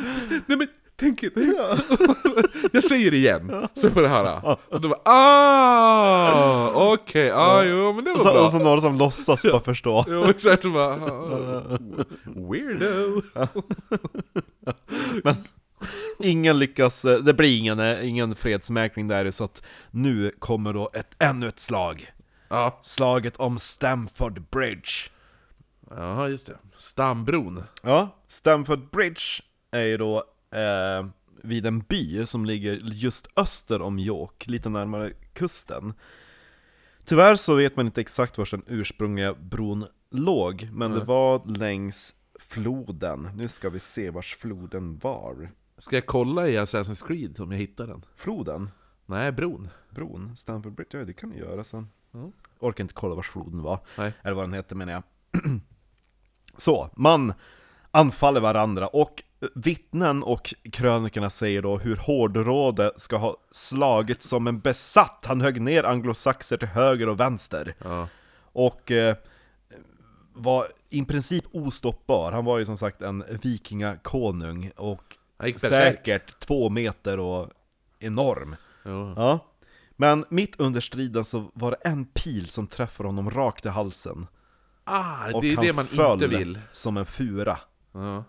nej men, tänk er. <laughs> Jag säger det igen, så får du höra. Och då bara, ah, okej, ah, jo men det var så, bra. och så några som låtsas bara förstå Jo exakt, och bara, ah, weirdo. <laughs> Men ingen lyckas, eh, det blir ingen, eh, ingen fredsmäkling där så att nu kommer då ett, ännu ett slag Ja, Slaget om Stamford Bridge ja just det. Stambron. Ja, Stamford Bridge är ju då eh, vid en by som ligger just öster om York, lite närmare kusten. Tyvärr så vet man inte exakt var den ursprungliga bron låg, men det var längs floden. Nu ska vi se vars floden var. Ska jag kolla i Assassin's Creed om jag hittar den? Floden? Nej, bron. Bron? Stamford Bridge? Ja, det kan du göra sen. Ja. Orkar inte kolla vars floden var. Nej. Eller vad den heter menar jag. <clears throat> Så, man anfaller varandra och vittnen och krönikerna säger då hur Hårdråde ska ha slagit som en besatt. Han högg ner anglosaxer till höger och vänster. Ja. Och eh, var i princip ostoppbar. Han var ju som sagt en vikingakonung och säkert två meter och enorm. Jo. Ja. Men mitt under striden så var det en pil som träffade honom rakt i halsen. Ah, Och det är han det man föll inte vill. som en fura. Ja.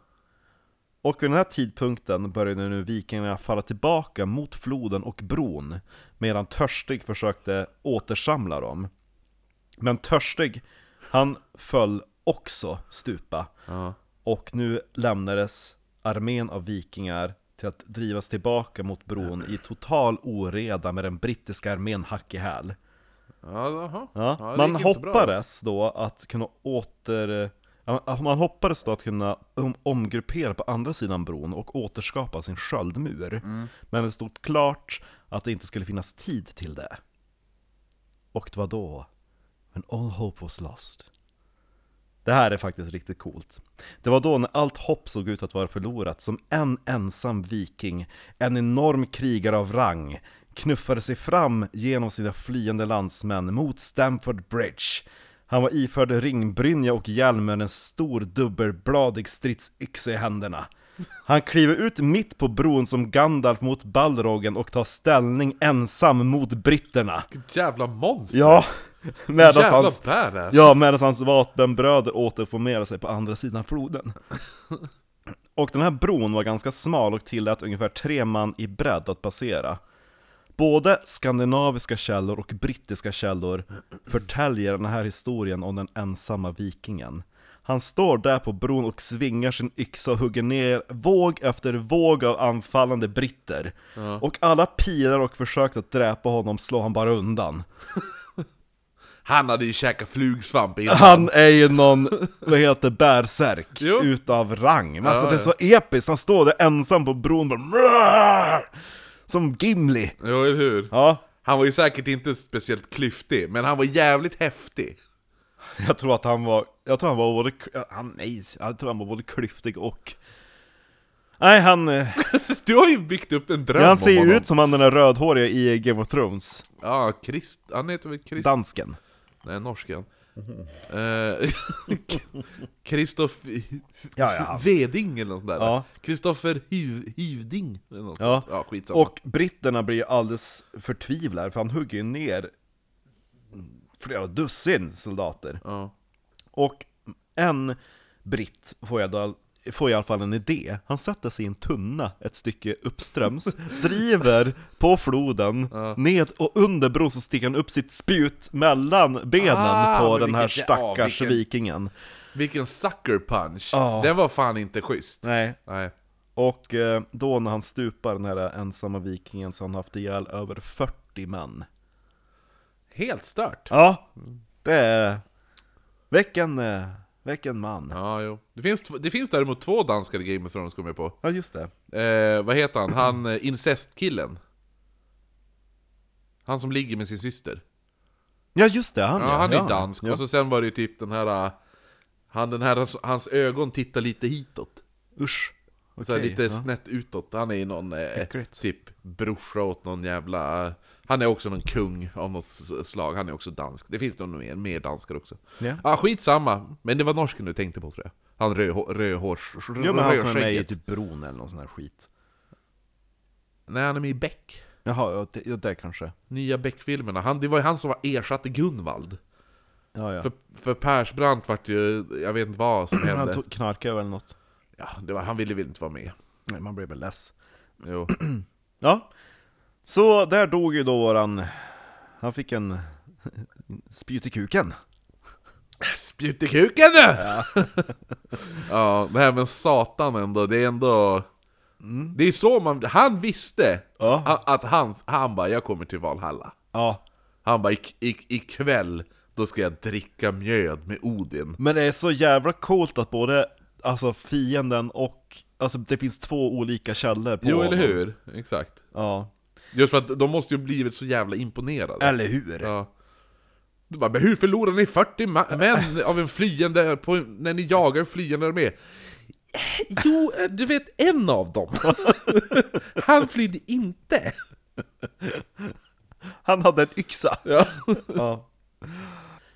Och vid den här tidpunkten började nu vikingarna falla tillbaka mot floden och bron Medan Törstig försökte återsamla dem Men Törstig, han föll också stupa Ja. Och nu lämnades armén av vikingar till att drivas tillbaka mot bron i total oreda med den brittiska armén hack i häl Ja. Ja, Ja, man hoppades då att kunna åter... Man hoppades då att kunna om, omgruppera på andra sidan bron och återskapa sin sköldmur. Mm. Men det stod klart att det inte skulle finnas tid till det. Och det var då, when all hope was lost. Det här är faktiskt riktigt coolt. Det var då när allt hopp såg ut att vara förlorat som en ensam viking, en enorm krigare av rang, knuffade sig fram genom sina flyende landsmän mot Stamford Bridge. Han var iförd ringbrynja och hjälm med en stor dubbelbladig stridsyxa i händerna. Han kliver ut mitt på bron som Gandalf mot Balrogen och tar ställning ensam mot britterna. Jävla monster! Ja, medan Jävla hans, badass! ja, medan hans vapenbröder återformerar sig på andra sidan floden. <laughs> Och den här bron var ganska smal och tillät ungefär tre man i bredd att passera. Både skandinaviska källor och brittiska källor förtäljer den här historien om den ensamma vikingen. Han står där på bron och svingar sin yxa och hugger ner våg efter våg av anfallande britter. Och alla pilar och försök att dräpa honom slår han bara undan. <laughs> Han hade ju käkat flugsvamp innan. Han är ju någon, vad heter bärsärk, utav rang. Men alltså Ja, det är så episkt, han står där ensam på bron bara "Mrrr!" Som Gimli. Jo, eller hur? Ja, Han var ju säkert inte speciellt klyftig, men han var jävligt häftig. jag tror att han var, jag tror han var både, han, nej, jag tror han var både klyftig och... Nej, han, eh, <laughs> Du har ju byggt upp en dröm han om ser ju ut som han den där rödhåriga i Game of Thrones, Ja, Krist... Han heter väl Krist... dansken. Nej, norsken. Eh, <laughs> Kristoff... Ja, ja. Veding eller något sånt där. Ja. Kristoffer Hiv... Hivding eller något Ja. ja skitsamma. Och britterna blir alldeles förtvivlade, för han hugger ju ner flera dussin soldater. Ja. Och en britt får jag då får i alla fall en idé. Han sätter sig i en tunna ett stycke uppströms, <laughs> driver på floden, ned och under bron så sticker han upp sitt spjut mellan benen Ah, på den här vilket- ja, stackars vilken- vikingen. Vilken sucker punch! Ja. Den var fan inte schysst. Nej. Nej. Och eh, då när han stupar, den här ensamma vikingen, så har han haft ihjäl över 40 män. Helt stört. Ja, det är... Vilken, eh, vilken man. Ja, jo. Det finns, det finns däremot två danskar i Game of Thrones kommer jag på. Ja, just det. Eh, vad heter han? Han eh, incestkillen. Han som ligger med sin syster. Ja, just det, han Ja, han är ja. dansk. Ja. Och så sen var det ju typ den här... eh, Han, den här, hans ögon tittar lite hitåt. Usch. Så här Okej, lite ja. snett utåt. Han är ju någon, eh, typ brorsa åt någon jävla... Han är också någon kung av något slag. Han är också dansk. Det finns nog mer, mer danskar också. Ja. Ja, skitsamma. Men det var norsken du tänkte på tror jag. Han rödhå- rödhårs... Ja men han som är med i typ bron eller någon sån här skit Nej, han är med i Beck. Jaha, ja, det, det kanske Nya Beck-filmerna. Han, det var ju han som var ersatte Gunvald. Ja ja, För, för Persbrandt vart ju, jag vet inte vad som <clears throat> han hände. tog, knarkade väl något Ja, det var, han ville väl inte vara med. Nej, man blev väl less Jo. <clears throat> Ja, så där dog ju då våran Han fick en <laughs> spjut i kuken Spjut i kuken nu! Ja. det här med Satan ändå, det är ändå... Det är så man, han visste Ja. att han, han bara 'Jag kommer till Valhalla' Ja, Han bara ik, ik, 'Ikväll, då ska jag dricka mjöd med Odin' men det är så jävla coolt att både Alltså fienden och Alltså det finns två olika källor på Jo, eller honom. hur? Exakt. Ja, Just för att de måste ju blivit så jävla imponerade. eller hur? Ja. Du bara, men hur förlorar ni 40 ma- män av en flyende, på, när ni jagar en flyende armé? Jo, eh, du vet en av dem. <laughs> Han flydde inte. Han hade en yxa Ja. <laughs> Ja.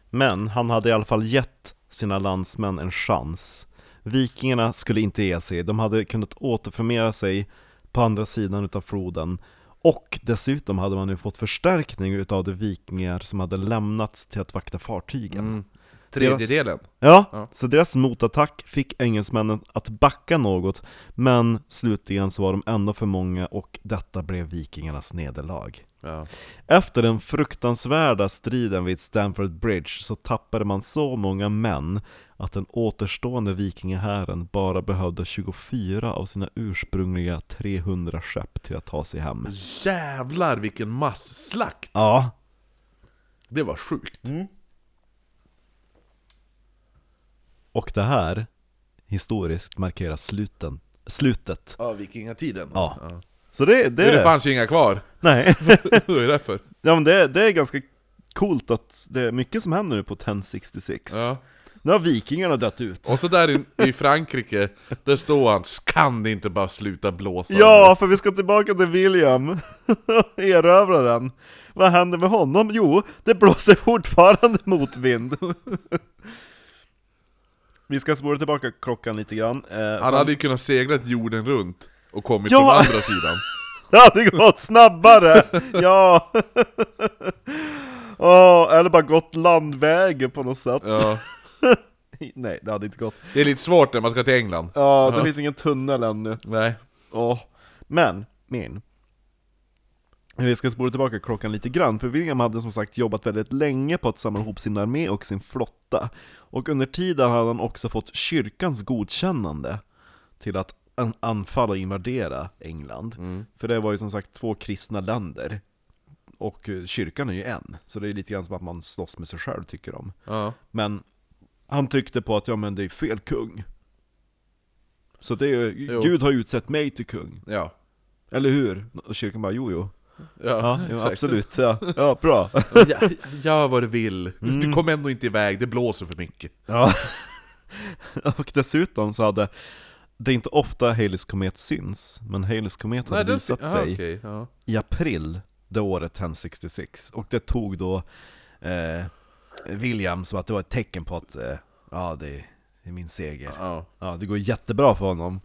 Men han hade i alla fall gett sina landsmän en chans. Vikingarna skulle inte ge sig, de hade kunnat återförmera sig på andra sidan utav floden. Och dessutom hade man nu fått förstärkning utav de vikingar som hade lämnats till att vakta fartygen. Mm. Tredjedelen. Ja, Ja. så deras motattack fick engelsmännen att backa något, men slutligen så var de ändå för många och detta blev vikingarnas nederlag. Ja. Efter den fruktansvärda striden vid Stamford Bridge så tappade man så många män att den återstående vikingahären bara behövde 24 av sina ursprungliga 300 skepp till att ta sig hem. Jävlar vilken masslakt! Ja, Det var sjukt. Och det här historiskt markerar sluten, slutet. Ja, vikingatiden. Ja. Så det, det, Det, det fanns ju inga kvar. nej. <laughs> det var ju därför. Ja men det, det är ganska coolt att det är mycket som händer nu på 1066 Ja. Nu har vikingarna dött ut Och så där i, i Frankrike, där står han Kan det inte bara sluta blåsa Ja, för vi ska tillbaka till William <laughs> Erövraren Vad händer med honom? Jo, det blåser fortfarande motvind <laughs> Vi ska spola tillbaka klockan lite grann eh, Han hade ju kunnat segla jorden runt och kommit Ja. från andra sidan. <laughs> Det hade gått snabbare! <laughs> ja! <laughs> Åh, eller bara gått landvägen på något sätt Ja. Nej, det hade inte gått Det är lite svårt när man ska till England. Ja, det Ja. finns ingen tunnel ännu Nej. Åh. Men, min Vi ska spola tillbaka klockan lite grann, för William hade som sagt jobbat väldigt länge på att samla ihop sin armé och sin flotta Och under tiden hade han också fått kyrkans godkännande till att an- anfalla och invadera England Mm. För det var ju som sagt två kristna länder Och eh, kyrkan är ju en, så det är lite grann som att man slåss med sig själv tycker de Ja. Men han tyckte på att ja men det är fel kung Så det är ju. Gud har utsett mig till kung Ja. Eller hur? Och kyrkan bara jo jo Ja, Ja, absolut, ja, ja bra Ja, gör vad du vill. Mm. Du kommer ändå inte iväg, det blåser för mycket. ja. <laughs> Och dessutom så hade det är inte ofta Haleys komet syns Men Haleys komet hade det- visat sig okej, ja. i april det året 1066 Och det tog då eh, William som att det var ett tecken på att eh, Ja det är, det är min seger Ja. Ja, det går jättebra för honom.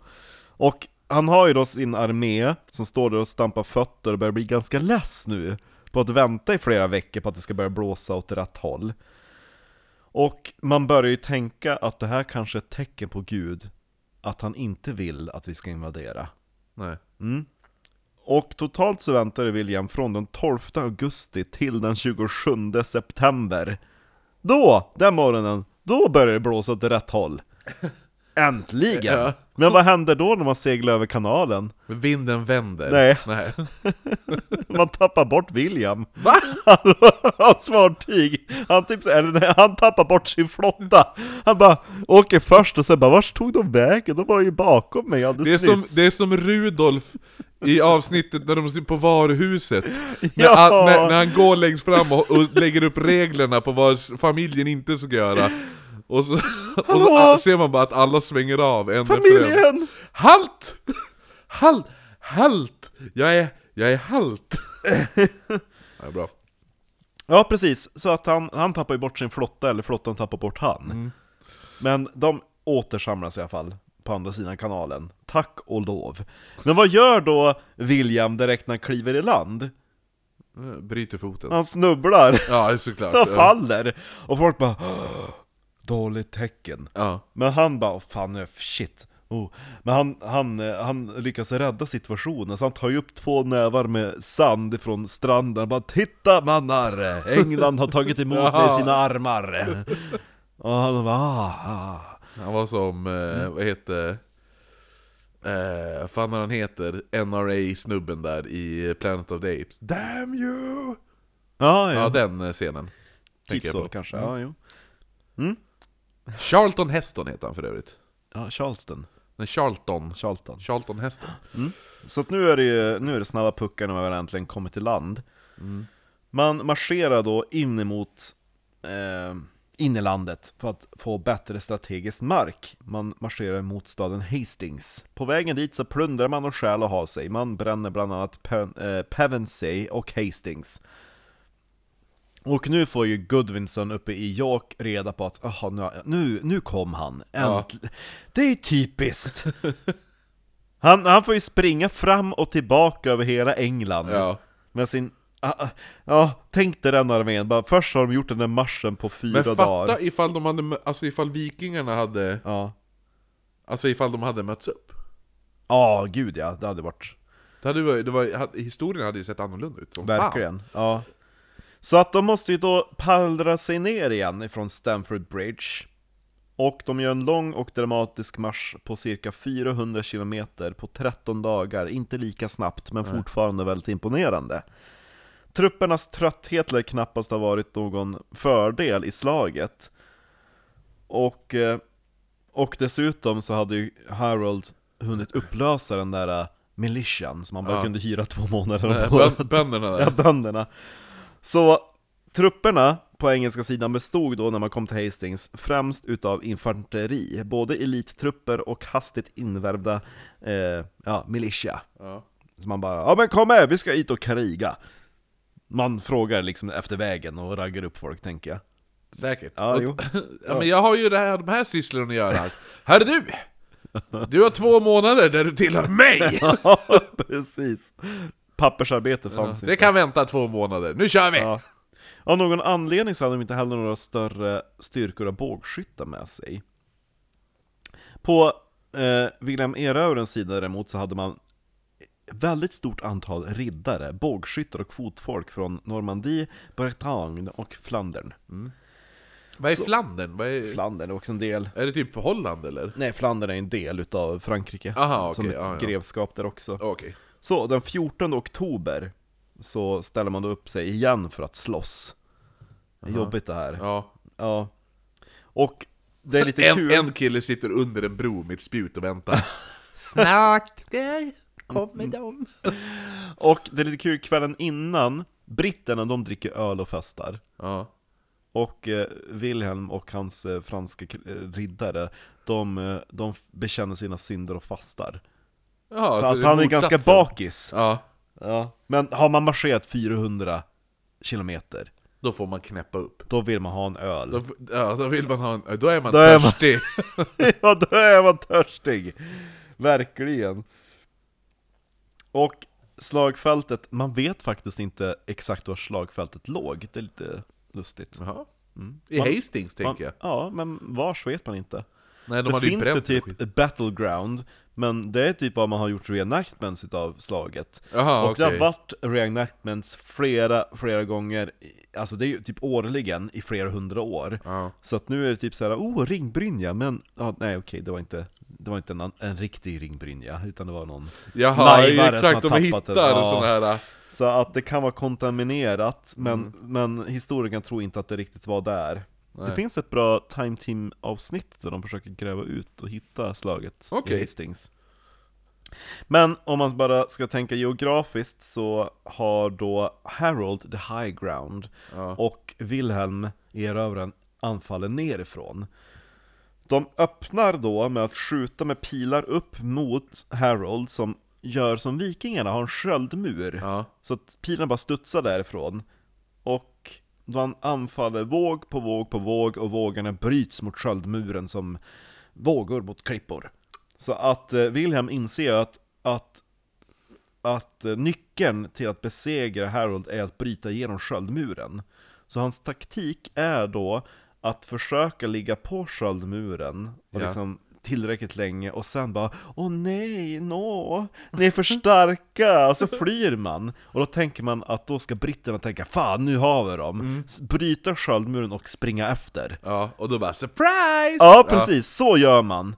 Och han har ju då sin armé som står där och stampar fötter och börjar bli ganska less nu på att vänta i flera veckor på att det ska börja blåsa åt rätt håll. Och man börjar ju tänka att det här kanske är ett tecken på Gud att han inte vill att vi ska invadera. Nej. Mm. Och totalt så väntade William från den 12 augusti till den 27 september. Då, den morgonen, då började det blåsa åt rätt håll. <laughs> Äntligen! Ja. Men vad händer då när man seglar över kanalen? Vinden vänder. Nej. Nej. <laughs> Man tappar bort William. Va? Hans <laughs> fartyg. Han, typ, eller nej, han tappar bort sin flotta. Han bara åker först och sen bara vart tog de vägen? De var ju bakom mig Det är, alldeles som, nyss. det är som Rudolf i avsnittet när de sitter på varuhuset. När, Ja. all, när, när han går längst fram och, och lägger upp reglerna på vad familjen inte ska göra. Och så, <laughs> och så ser man bara att alla svänger av en efter en. Familjen! Halt! <laughs> Halt! Halt! Jag är, jag är halt! <laughs> ja, bra. Ja precis, så att han, han tappar ju bort sin flotta, eller flottan tappar bort han. Men de återsamlas i alla fall på andra sidan kanalen. Tack och lov. Men vad gör då William direkt när han kliver i land? Eh, Bryter foten. Han snubblar, Ja, såklart. han faller. Och folk bara "Åh, Dåligt tecken. Ja. Men han bara, "Åh, fan nu, shit. Oh. Men han, han, eh, han lyckas rädda situationen, så han tar ju upp två nävar med sand från stranden bara Titta mannar! England har tagit emot <laughs> mig i sina armar! <laughs> Och han bara ah, ah. Han var som, eh, Mm. vad heter Eh, fan vad han heter, NRA-snubben där i Planet of the Apes. Damn you! Ja, Ja, ja. den eh, scenen. typ så på. kanske, Mm. ja jo. Charlton Heston heter han för övrigt. Ja, Charleston. Men Charlton. Charlton. Charlton Heston. Så att nu är det ju, nu är det snabba puckar när man äntligen kommer till land. Man marscherar då in emot eh, in i landet för att få bättre strategisk mark. Man marscherar mot staden Hastings. På vägen dit så plundrar man och stjäl och har sig. Man bränner bland annat Pe- eh, Pevensey och Hastings. Och nu får ju Goodwinson uppe i York reda på att aha, nu, nu, nu kom han, Ja. Äntl- Det är ju typiskt! <laughs> Han, han får ju springa fram och tillbaka över hela England Ja. med sin... ah, ah, Ja, tänk dig den armén, bara, först har de gjort den där marschen på fyra Men fatta dagar ifall de hade, alltså ifall vikingarna hade, Ja, alltså ifall de hade mötts upp. ja gud ja, det hade varit Det hade, varit- det var, historien hade ju sett annorlunda ut. Verkligen, ja. Så att de måste ju då pallra sig ner igen ifrån Stamford Bridge. Och de gör en lång och dramatisk marsch på cirka 400 km på 13 dagar, inte lika snabbt men fortfarande väldigt imponerande. Truppernas trötthet lär knappast ha varit någon fördel i slaget. Och, eh, och dessutom så hade ju Harold hunnit upplösa den där eh, militian som man bara Ja. kunde hyra två månader om året. bön- Bönderna där. Ja, bönderna. Så trupperna på engelska sidan bestod då när man kom till Hastings främst utav infanteri, både elittrupper och hastigt invärvda eh, ja, militia. Ja. Så man bara 'Ja men kom med, vi ska hit och kriga' Man frågar liksom efter vägen och raggar upp folk tänker jag. Säkert. Ja, Och- jo. <laughs> ja, men jag har ju det här, de här sysslorna att göra. Hörru du! Du har två månader där du tillhör mig! <laughs> Ja, precis. Pappersarbete fanns Det inte. kan vänta två månader, nu kör vi! Ja. Av någon anledning så hade de inte heller några större styrkor av bågskyttar med sig. På eh, William Erövrens sida däremot så hade man väldigt stort antal riddare, bågskyttar och fotfolk från Normandie, Bretagne och Flandern. Vad är Så- Flandern? Vad är, Flandern är också en del, är det typ Holland eller? nej Flandern är en del utav Frankrike, Aha, som okej, ett ja, ja. grevskap där också. Okej. Så den 14 oktober så ställer man då upp sig igen för att slåss. Det är Aha. jobbigt det här. Ja. Ja. Och det är lite En, kul. en kille sitter under en bro med ett spjut och väntar. <laughs> Snart kommer de. Och det är lite kul, kvällen innan, britterna de dricker öl och festar. Ja. Och eh, Wilhelm och hans eh, franska eh, riddare, de, eh, de bekänner sina synder och fastar. Ja, så att han är ganska bakis. Ja, Ja. Men har man marscherat 400 kilometer, då får man knäppa upp. då vill man ha en öl. Då, ja, då vill man ha en, då är man Då är man- törstig. <laughs> ja, då är man törstig! Verkligen. Och slagfältet, man vet faktiskt inte exakt var slagfältet låg, det är lite lustigt. Jaha. Mm. I Man- Hastings tänker jag. Ja, men vars vet man inte. Nej, de det hade ju finns ju bränt typ battleground, men det är typ vad man har gjort reenactments utav slaget. Jaha, och det har varit reenactments flera, flera gånger, alltså det är ju typ årligen i flera hundra år. Ja. Så att nu är det typ såhär, oh ringbrynja, men ja, nej okej, det var inte, det var inte en, en riktig ringbrynja, utan det var någon Jaha, Lajvare som har de tappat hittar den. Ja. här... Så att det kan vara kontaminerat, men, Mm. men historikern tror inte att det riktigt var där. Det Nej. finns ett bra Time Team avsnitt där de försöker gräva ut och hitta slaget Okej. i Hastings. Men om man bara ska tänka geografiskt så har då Harold the High Ground Ja. och Wilhelm erövraren anfaller nerifrån. De öppnar då med att skjuta med pilar upp mot Harold som gör som vikingarna, har en sköldmur. Ja. Så att pilarna bara studsar därifrån. Man anfaller våg på våg på våg och vågorna bryts mot sköldmuren som vågor mot klippor. Så att eh, Wilhelm inser att, att, att eh, nyckeln till att besegra Harold är att bryta igenom sköldmuren. Så hans taktik är då att försöka ligga på sköldmuren och Ja. liksom tillräckligt länge och sen bara Åh nej, nå, ni är för starka! Och så flyr man. Och då tänker man att då ska britterna tänka Fan, nu har vi dem! S- Bryta sköldmuren och springa efter. ja, och då bara 'surprise!' Ja, precis, så gör man.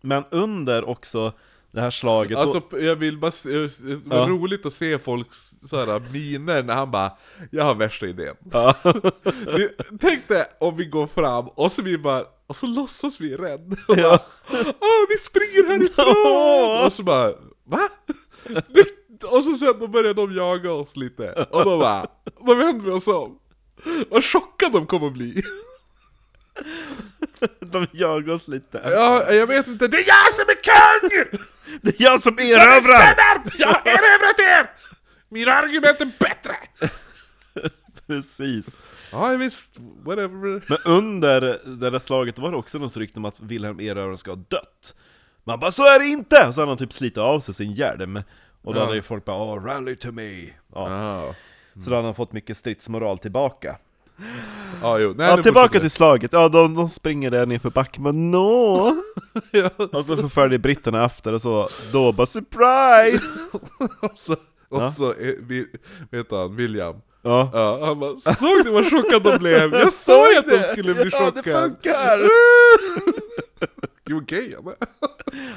Men under också det här slaget, Alltså jag vill bara se, det var Ja. roligt att se folks såhär miner när han bara 'Jag har värsta idén' ja, <laughs> Tänk dig om vi går fram och så vi bara, och så låtsas vi rädd <laughs> ja, Åh, vi springer härifrån! och så bara, va? och så sen då börjar de jaga oss lite, och då bara, då vänder vi oss om Vad chockade de kommer bli! <laughs> de jagar oss lite. Ja, jag vet inte, det är jag som är kung! <laughs> Det är jag som erövrar! <laughs> Jag har erövrat er! Mina argument är bättre! Precis. Ja visst, whatever. Men under det där slaget var det också något rykte om att Wilhelm Erövraren ska ha dött. Man bara 'Så är det inte!' Så hade han typ slitit av sig sin hjälm. Och då Ja. hade ju folk bara 'Åh, rally to me' ja. Ja, Så då hade han fått mycket stridsmoral tillbaka. Ja jo. Nej, Ja, tillbaka till slaget, ja de, de springer där ner för backen, men nå vi. <laughs> ja. Och så förföljer britterna efter och så, då bara 'surprise' <laughs> Och så, och Ja. så eh, vet han, William. Ja, Ja, han bara 'Såg ni vad chockad de blev? Jag <laughs> sa ju att de det. skulle bli Ja, det chockade' funkar. You gay eller?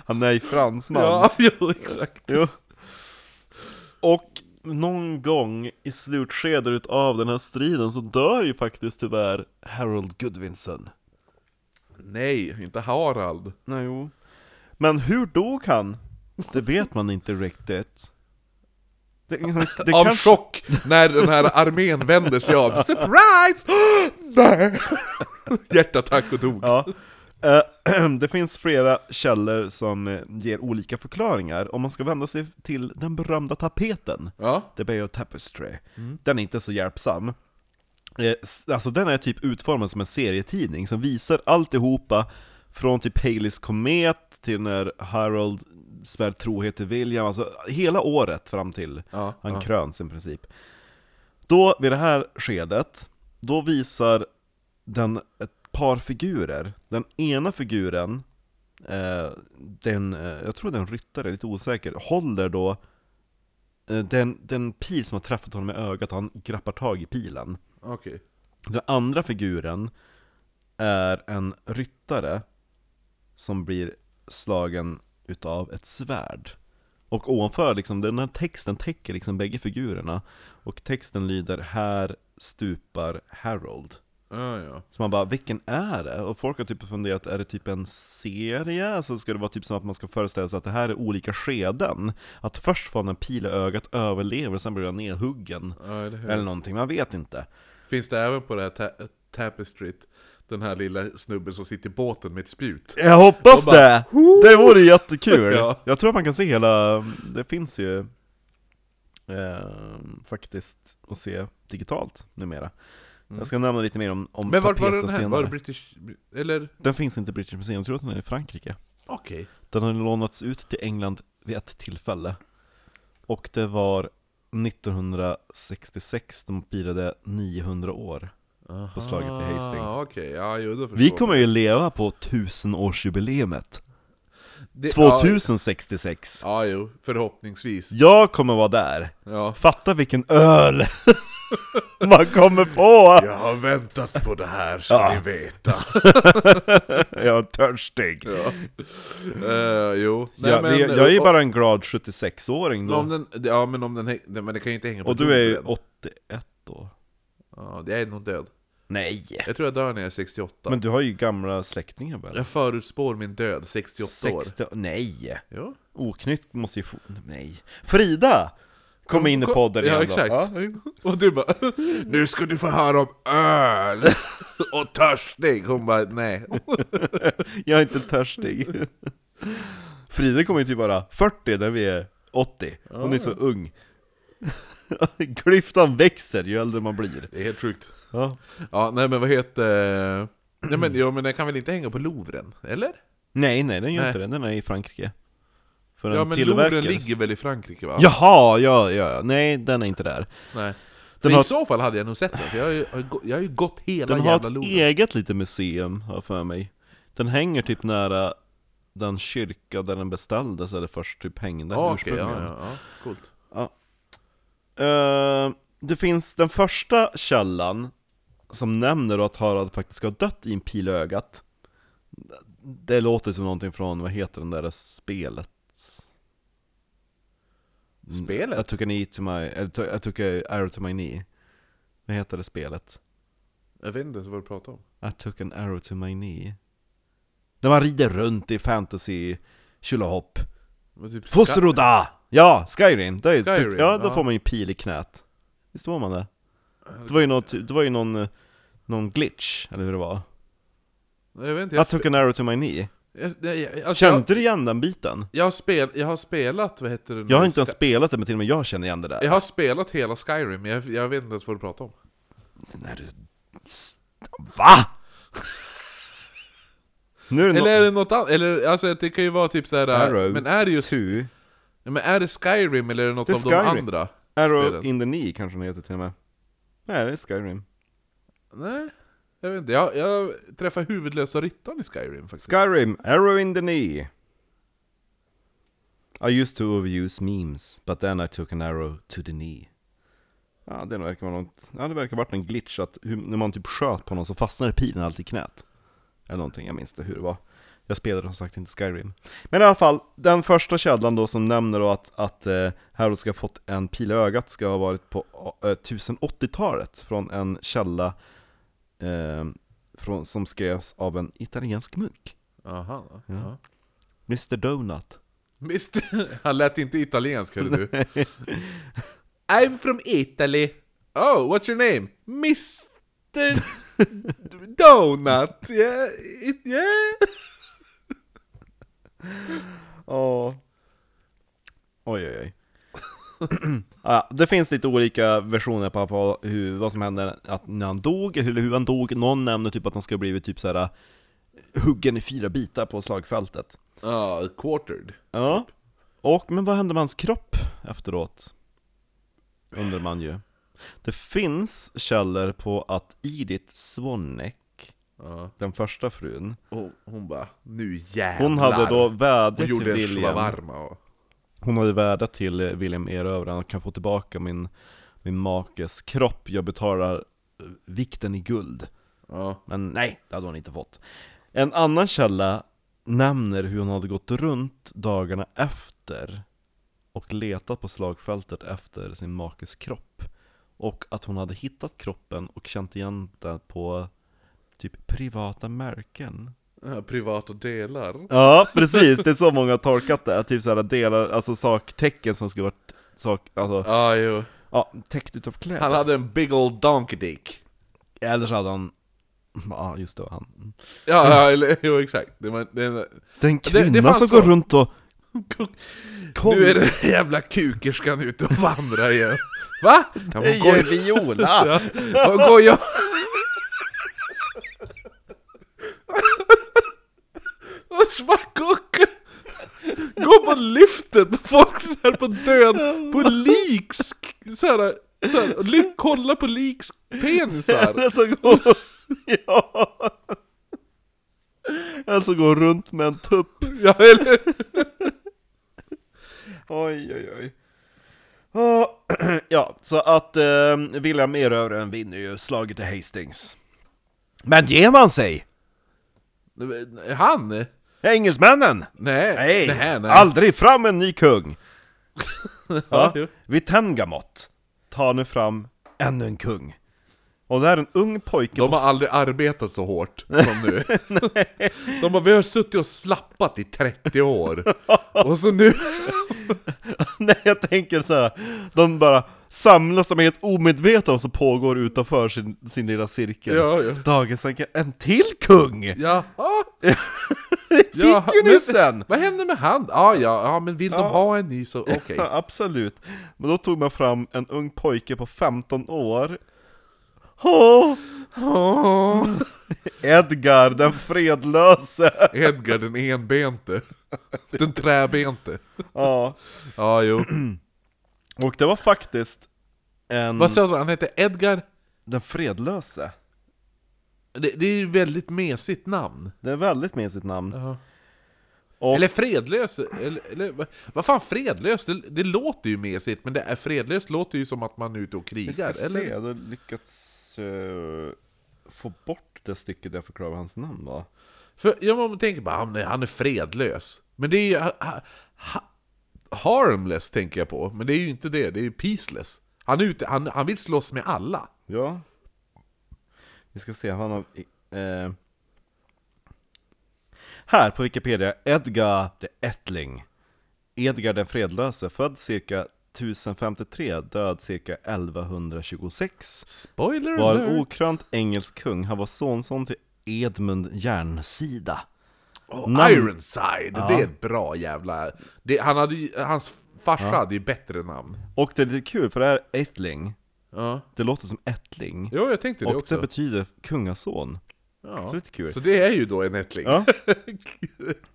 Han är ju fransman Ja, jo exakt. Jo. Och någon gång i slutskedet av den här striden så dör ju faktiskt tyvärr Harold Goodwinson. Nej, inte Harald. Nej, jo. Men hur dog han? Det vet man inte riktigt. Det, det Av kanske- chock när den här armén vände sig av. <laughs> Surprise! <gasps> Nej! <laughs> Hjärtattack och dog. Ja. Eh, <clears throat> det finns flera källor som eh, ger olika förklaringar. Om man ska vända sig till den berömda tapeten, Ja. The Bay of Tapestry, den är inte så hjälpsam. Eh, Alltså den är typ utformad som en serietidning som visar alltihopa från typ Haleys komet till när Harold svär trohet till William, alltså hela året fram till Ja, han ja. kröns i princip. Då, vid det här skedet, då visar den ett par figurer. Den ena figuren, eh, den, eh, jag tror det är en ryttare, lite osäker, håller då eh, den, den pil som har träffat honom i ögat han grappar tag i pilen. Okej. Den andra figuren är en ryttare som blir slagen utav ett svärd. Och ovanför, liksom, den här texten täcker liksom bägge figurerna. Och texten lyder 'Här stupar Harold' Ja, ja. Så man bara, vilken är det? Och folk har typ funderat, är det typ en serie? Alltså ska det vara typ som att man ska föreställa sig att det här är olika skeden? Att först får han en pil i ögat, överlever, sen blir han nedhuggen ja eller? Eller någonting, man vet inte Finns det även på det här ta- Tapestryt, den här lilla snubben som sitter i båten med ett spjut? Jag hoppas bara, det! Det vore jättekul! <laughs> Ja. Jag tror att man kan se hela, det finns ju eh, faktiskt att se digitalt numera. Jag ska nämna lite mer om, om Mm. Men vart var tapeten den här? senare. Var det British... Eller? Den finns inte i British Museum, jag tror att den är i Frankrike. Okej. Den har lånats ut till England vid ett tillfälle. Och det var 1966, de firade 900 år. På slaget vid Hastings. Ah, Okej, ja jo då förstår Vi jag. kommer ju leva på tusenårsjubileumet. Det- 2066. Ja, ja, jo, förhoppningsvis. Jag kommer vara där. Ja. Fatta vilken öl <laughs> man kommer få! Jag har väntat på det här, ska Ja. ni veta. <laughs> Jag är törstig. Ja. Eh, jo. Nej, Ja, men, jag är ju bara en glad 76-åring då. Om den, ja men om den, men det kan ju inte hänga på Och du är ju jorden. 81 då. Ja, det är nog död. Nej! Jag tror jag dör när jag är 68. Men du har ju gamla släktingar väl? Jag förutspår min död, 68 år. 60... Nej! Jo. Oknytt måste ju få... Nej. Frida! Kom in i podden Ja, igen exakt. då. Och du bara <laughs> Nu ska du få höra om öl! <laughs> och törstig! Hon bara nej. <laughs> Jag är inte törstig. Frida kommer ju typ vara 40 när vi är 80. Hon är så ung. Klyftan växer ju äldre man blir. Det är helt sjukt. Ja. Ja, nej men vad heter... Nej men, ja, men den kan väl inte hänga på Louvren? Eller? Nej, nej den gör Nej. inte det. Den är i Frankrike. För Ja den men tillverkades- ligger väl i Frankrike va? Jaha, ja, ja, nej den är inte där. Nej. Den har- I så fall hade jag nog sett den, för jag har ju, jag har har ju gått hela Den har jävla ett Louvren. eget litet museum, har för mig. Den hänger typ nära den kyrka där den beställdes, eller först typ hängde Ja, okej, ursprungligen. ja, ja, ja, coolt. Eh, det finns den första källan som nämner att Harald faktiskt ska ha dött i en pil i ögat. Det låter som någonting från, vad heter den där spelet? Spelet? I took an knee to my, I took, I took a arrow to my knee. Vad heter det spelet? Jag vet inte vad du pratar om. I took an arrow to my knee. När man rider runt i fantasy tjolahopp. Typ Fosroda! Ja, Skyrim! Är, Skyrim, ja, då ja. får man ju pil i knät. Visst får man det? Det var ju, något, det var ju någon, någon glitch, eller hur det var? Jag vet inte, I jag, took an arrow to my knee. Alltså, Kände jag, du igen den biten? jag, har spel, jag har spelat, vad heter det? Jag har inte ens spelat det, men till och med jag känner igen det där. Jag har spelat hela Skyrim, jag, jag vet inte ens vad du pratar om. När du... Va? <laughs> Nu är det Eller är det något annat? Eller alltså det kan ju vara typ såhär, Arrow men är det just... 2 Men är det Skyrim eller är det något Det av Skyrim. de andra? Arrow spelen. in the knee kanske den heter till och med Nej, det är Skyrim Nej, jag vet inte. Jag, jag träffade huvudlösa ryttaren i Skyrim faktiskt. Skyrim, Arrow in the knee I used to overuse memes, but then I took an arrow to the knee Ja, det verkar vara något, ja det verkar ha varit en glitch att hur, när man typ sköt på någon så fastnade pilen alltid i knät Eller någonting, jag minns inte hur det var Jag spelade som sagt inte Skyrim Men i alla fall, den första källan då som nämner då att, att eh, Harold ska ha fått en pil i ögat ska ha varit på eh, 1080-talet Från en källa eh, från, som skrevs av en italiensk munk Aha, ja. Ja. Mr Donut Mr. <laughs> Han lät inte italiensk hörru du. <laughs> I'm from Italy. Oh, what's your name? Mr. <laughs> Donut. Yeah, it, yeah. Åh Oj oj oj ja, Det finns lite olika versioner på hur, vad som hände att när han dog, eller hur han dog Någon nämner typ att han ha blivit typ såhär Huggen i fyra bitar på slagfältet Ja, quartered. Ja Och, men vad hände med hans kropp efteråt? Undrar man ju Det finns källor på att Edith Swanneck Ja. Den första frun Hon, hon bara, nu jävlar. Hon hade då Hon vädjat till gjorde en William shawarma och... Hon hade vädjat till eh, William Erövraren att kan få tillbaka min, min makes kropp, jag betalar eh, vikten i guld. Ja. Men nej, det hade hon inte fått. En annan källa nämner hur hon hade gått runt dagarna efter och letat på slagfältet efter sin makes kropp. Och att hon hade hittat kroppen och känt igen den på typ privata märken. Privata delar. Ja, precis, det är så många har tolkat det, typ såhär delar, alltså saktecken som skulle varit sak, alltså, Ja, jo. ja, täckt utav kläder Han hade en big old donkey dick. Eller så hade han, ja just det, han Mm. Ja, ja eller, jo exakt. Det var, det, Den det kvinna fanns som två. går runt och Kom, nu är den jävla kukerskan ute och vandrar igen. Va? Ja, vad går, Viola! <laughs> ja, vad går jag? <laughs> Vad smack och Gå på lyftet på folk så här på död, på liks, så här, så här, och ly- kolla på liks penisar. Den som går, ja En som går runt med en tupp Ja, eller? Oj oj oj Ja, Ja, så att eh, William Erövraren vinner ju slaget i Hastings Men ger man sig? Han? Engelsmännen? Nej, Nej, nej, nej. aldrig fram en ny kung! <laughs> Ja, vid Tengamot tar nu fram ännu en kung Och det är en ung pojke De har aldrig arbetat så hårt <laughs> som nu. De har, vi har suttit och slappat i 30 år. <laughs> Och så nu... Nej jag tänker så här. de bara samlas, de är helt omedvetna om som pågår utanför sin, sin lilla cirkel Ja, ja. Dagens tanke, en till kung! Jaha, <laughs> fick Ja, ju men- ni sen! vad hände med han? Ja, ja, ja men vill de Ja. ha en ny så <laughs> okej. Ja, absolut. Men då tog man fram en ung pojke på 15 år. Åh, åh. <laughs> Edgar den fredlöse! Edgar den enbente. Den träbente. Ja, Ja, jo. <clears throat> och det var faktiskt en... Vad sa du? Han hette Edgar? Den fredlöse. Det, det är ju väldigt mesigt namn. Det är väldigt med sitt namn. Ja. Och, Eller fredlös, eller, eller vad- fan fredlös? Det, det låter ju mesigt, men det är fredlöst låter ju som att man är ute och vi ska krigar, se, eller? jag hade lyckats eh, få bort det stycket där jag förklarar hans namn var. För jag man tänker bara, han är, han är fredlös. Men det är ju... Ha, ha, harmless tänker jag på, men det är ju inte det, det är ju peaceless. Han, är ute, han, han vill slåss med alla. Ja. Vi ska se, han har... Eh, här på Wikipedia, Edgar the Ettling. Edgar den fredlöse, född cirka 1053, död cirka 1126. Spoiler Var en okrönt engelsk kung, han var sonson till Edmund Järnsida. Oh, namn- Ironside, Ja. det är ett bra jävla... Det, han hade ju, hans farsa hade ju bättre namn. Och det är lite kul, för det här Ettling, Ja. Det låter som ättling. Jo, jag tänkte det och också. det betyder kungason. ja. Så lite kul. Så det är ju då en ättling. Ja. <laughs>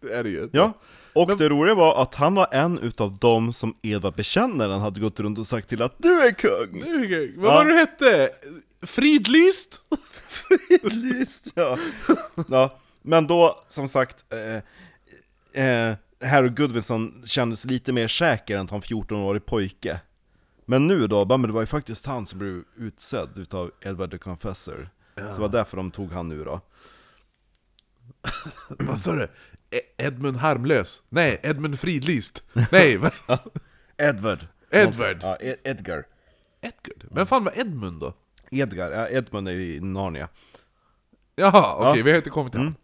det är det ju. Ja, och Men- det roliga var att han var en utav dem som Edvard Bekännaren hade gått runt och sagt till att du är kung! Det är okej. Vad Ja. var det du hette? Fridlyst? <laughs> Just ja. ja. Men då, som sagt, eh, eh, Harry Goodwinson kändes lite mer säker än att han 14-årig pojke. Men nu då, bara, men det var ju faktiskt han som blev utsedd utav Edward the Confessor. Så det var därför de tog han nu då. <clears throat> Vad sa du? E- Edmund Harmlös? Nej, Edmund Fridlyst? Nej? <laughs> Edward. Edward. Ja, Ed- Edgar. Edgard? Vem fan var Edmund då? Edgar, ja, Edmund är ju i Narnia. Jaha, okej, Ja. Mm. vi har inte kommit till honom.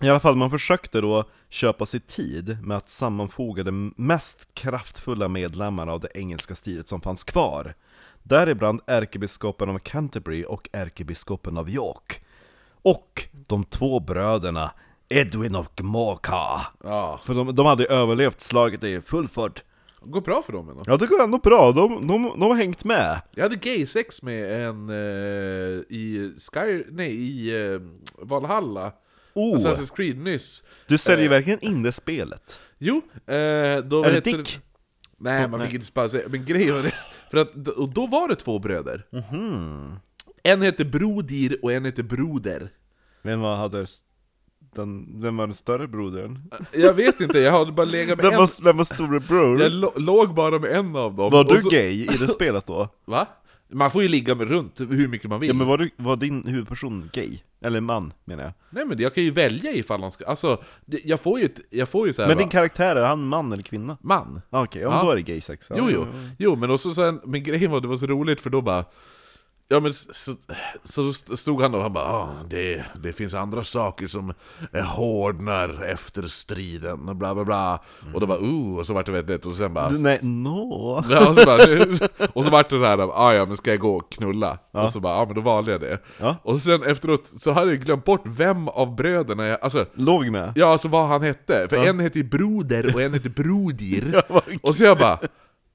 I alla fall, man försökte då köpa sig tid med att sammanfoga de mest kraftfulla medlemmarna av det engelska styret som fanns kvar. Däribland ärkebiskopen av Canterbury och ärkebiskopen av York. Och de två bröderna Edwin och Morcar. Ja. För de, de hade överlevt slaget i Fulford. Går bra för dem ändå. Ja, det går ändå bra. De, de, de har hängt med. Jag hade gay sex med en eh, i Sky... Nej, i eh, Valhalla. Oh, Assassin's Creed nyss. du säljer eh, verkligen in det spelet. Jo, eh, då... Är det heter Dick? Nej, man fick inte bara säga, men grejen var det, <laughs> för att, och då var det två bröder. Mhm. En hette Brodir och en hette Broder. Vem var, hade den, vem var den större brodern? Jag vet inte, jag hade bara legat med Vem en... var, vem var storebror? Jag låg bara med en av dem. Var du så- gay i det spelet då? Va? Man får ju ligga med runt hur mycket man vill. Ja men var, du, var din huvudperson gay? Eller man menar jag. Nej men jag kan ju välja ifall han ska, alltså, det- jag får ju, ett- jag får ju såhär Men din karaktär, är han man eller kvinna? man. Ah, Okej, ja, men Ja. då är det gay sex. Ja, Jo, jo, ja, ja. jo, men också sen, men grejen var, det var så roligt för då bara Ja men så, så stod han och han bara ah, det, det finns andra saker som eh, hårdnar efter striden och bla bla bla Och då bara oh, och så vart det väldigt och sen bara Nej, no. <laughs> Ja, och, så bara, <laughs> och så vart det där, ah, ja men ska jag gå och knulla? Och så bara, ja ah, men då valde jag det Ja. Och sen efteråt så hade jag glömt bort vem av bröderna jag, alltså Låg med? Ja, alltså vad han hette, för Ja. en hette Broder och en hette Brodir <laughs> Ja, Och så jag bara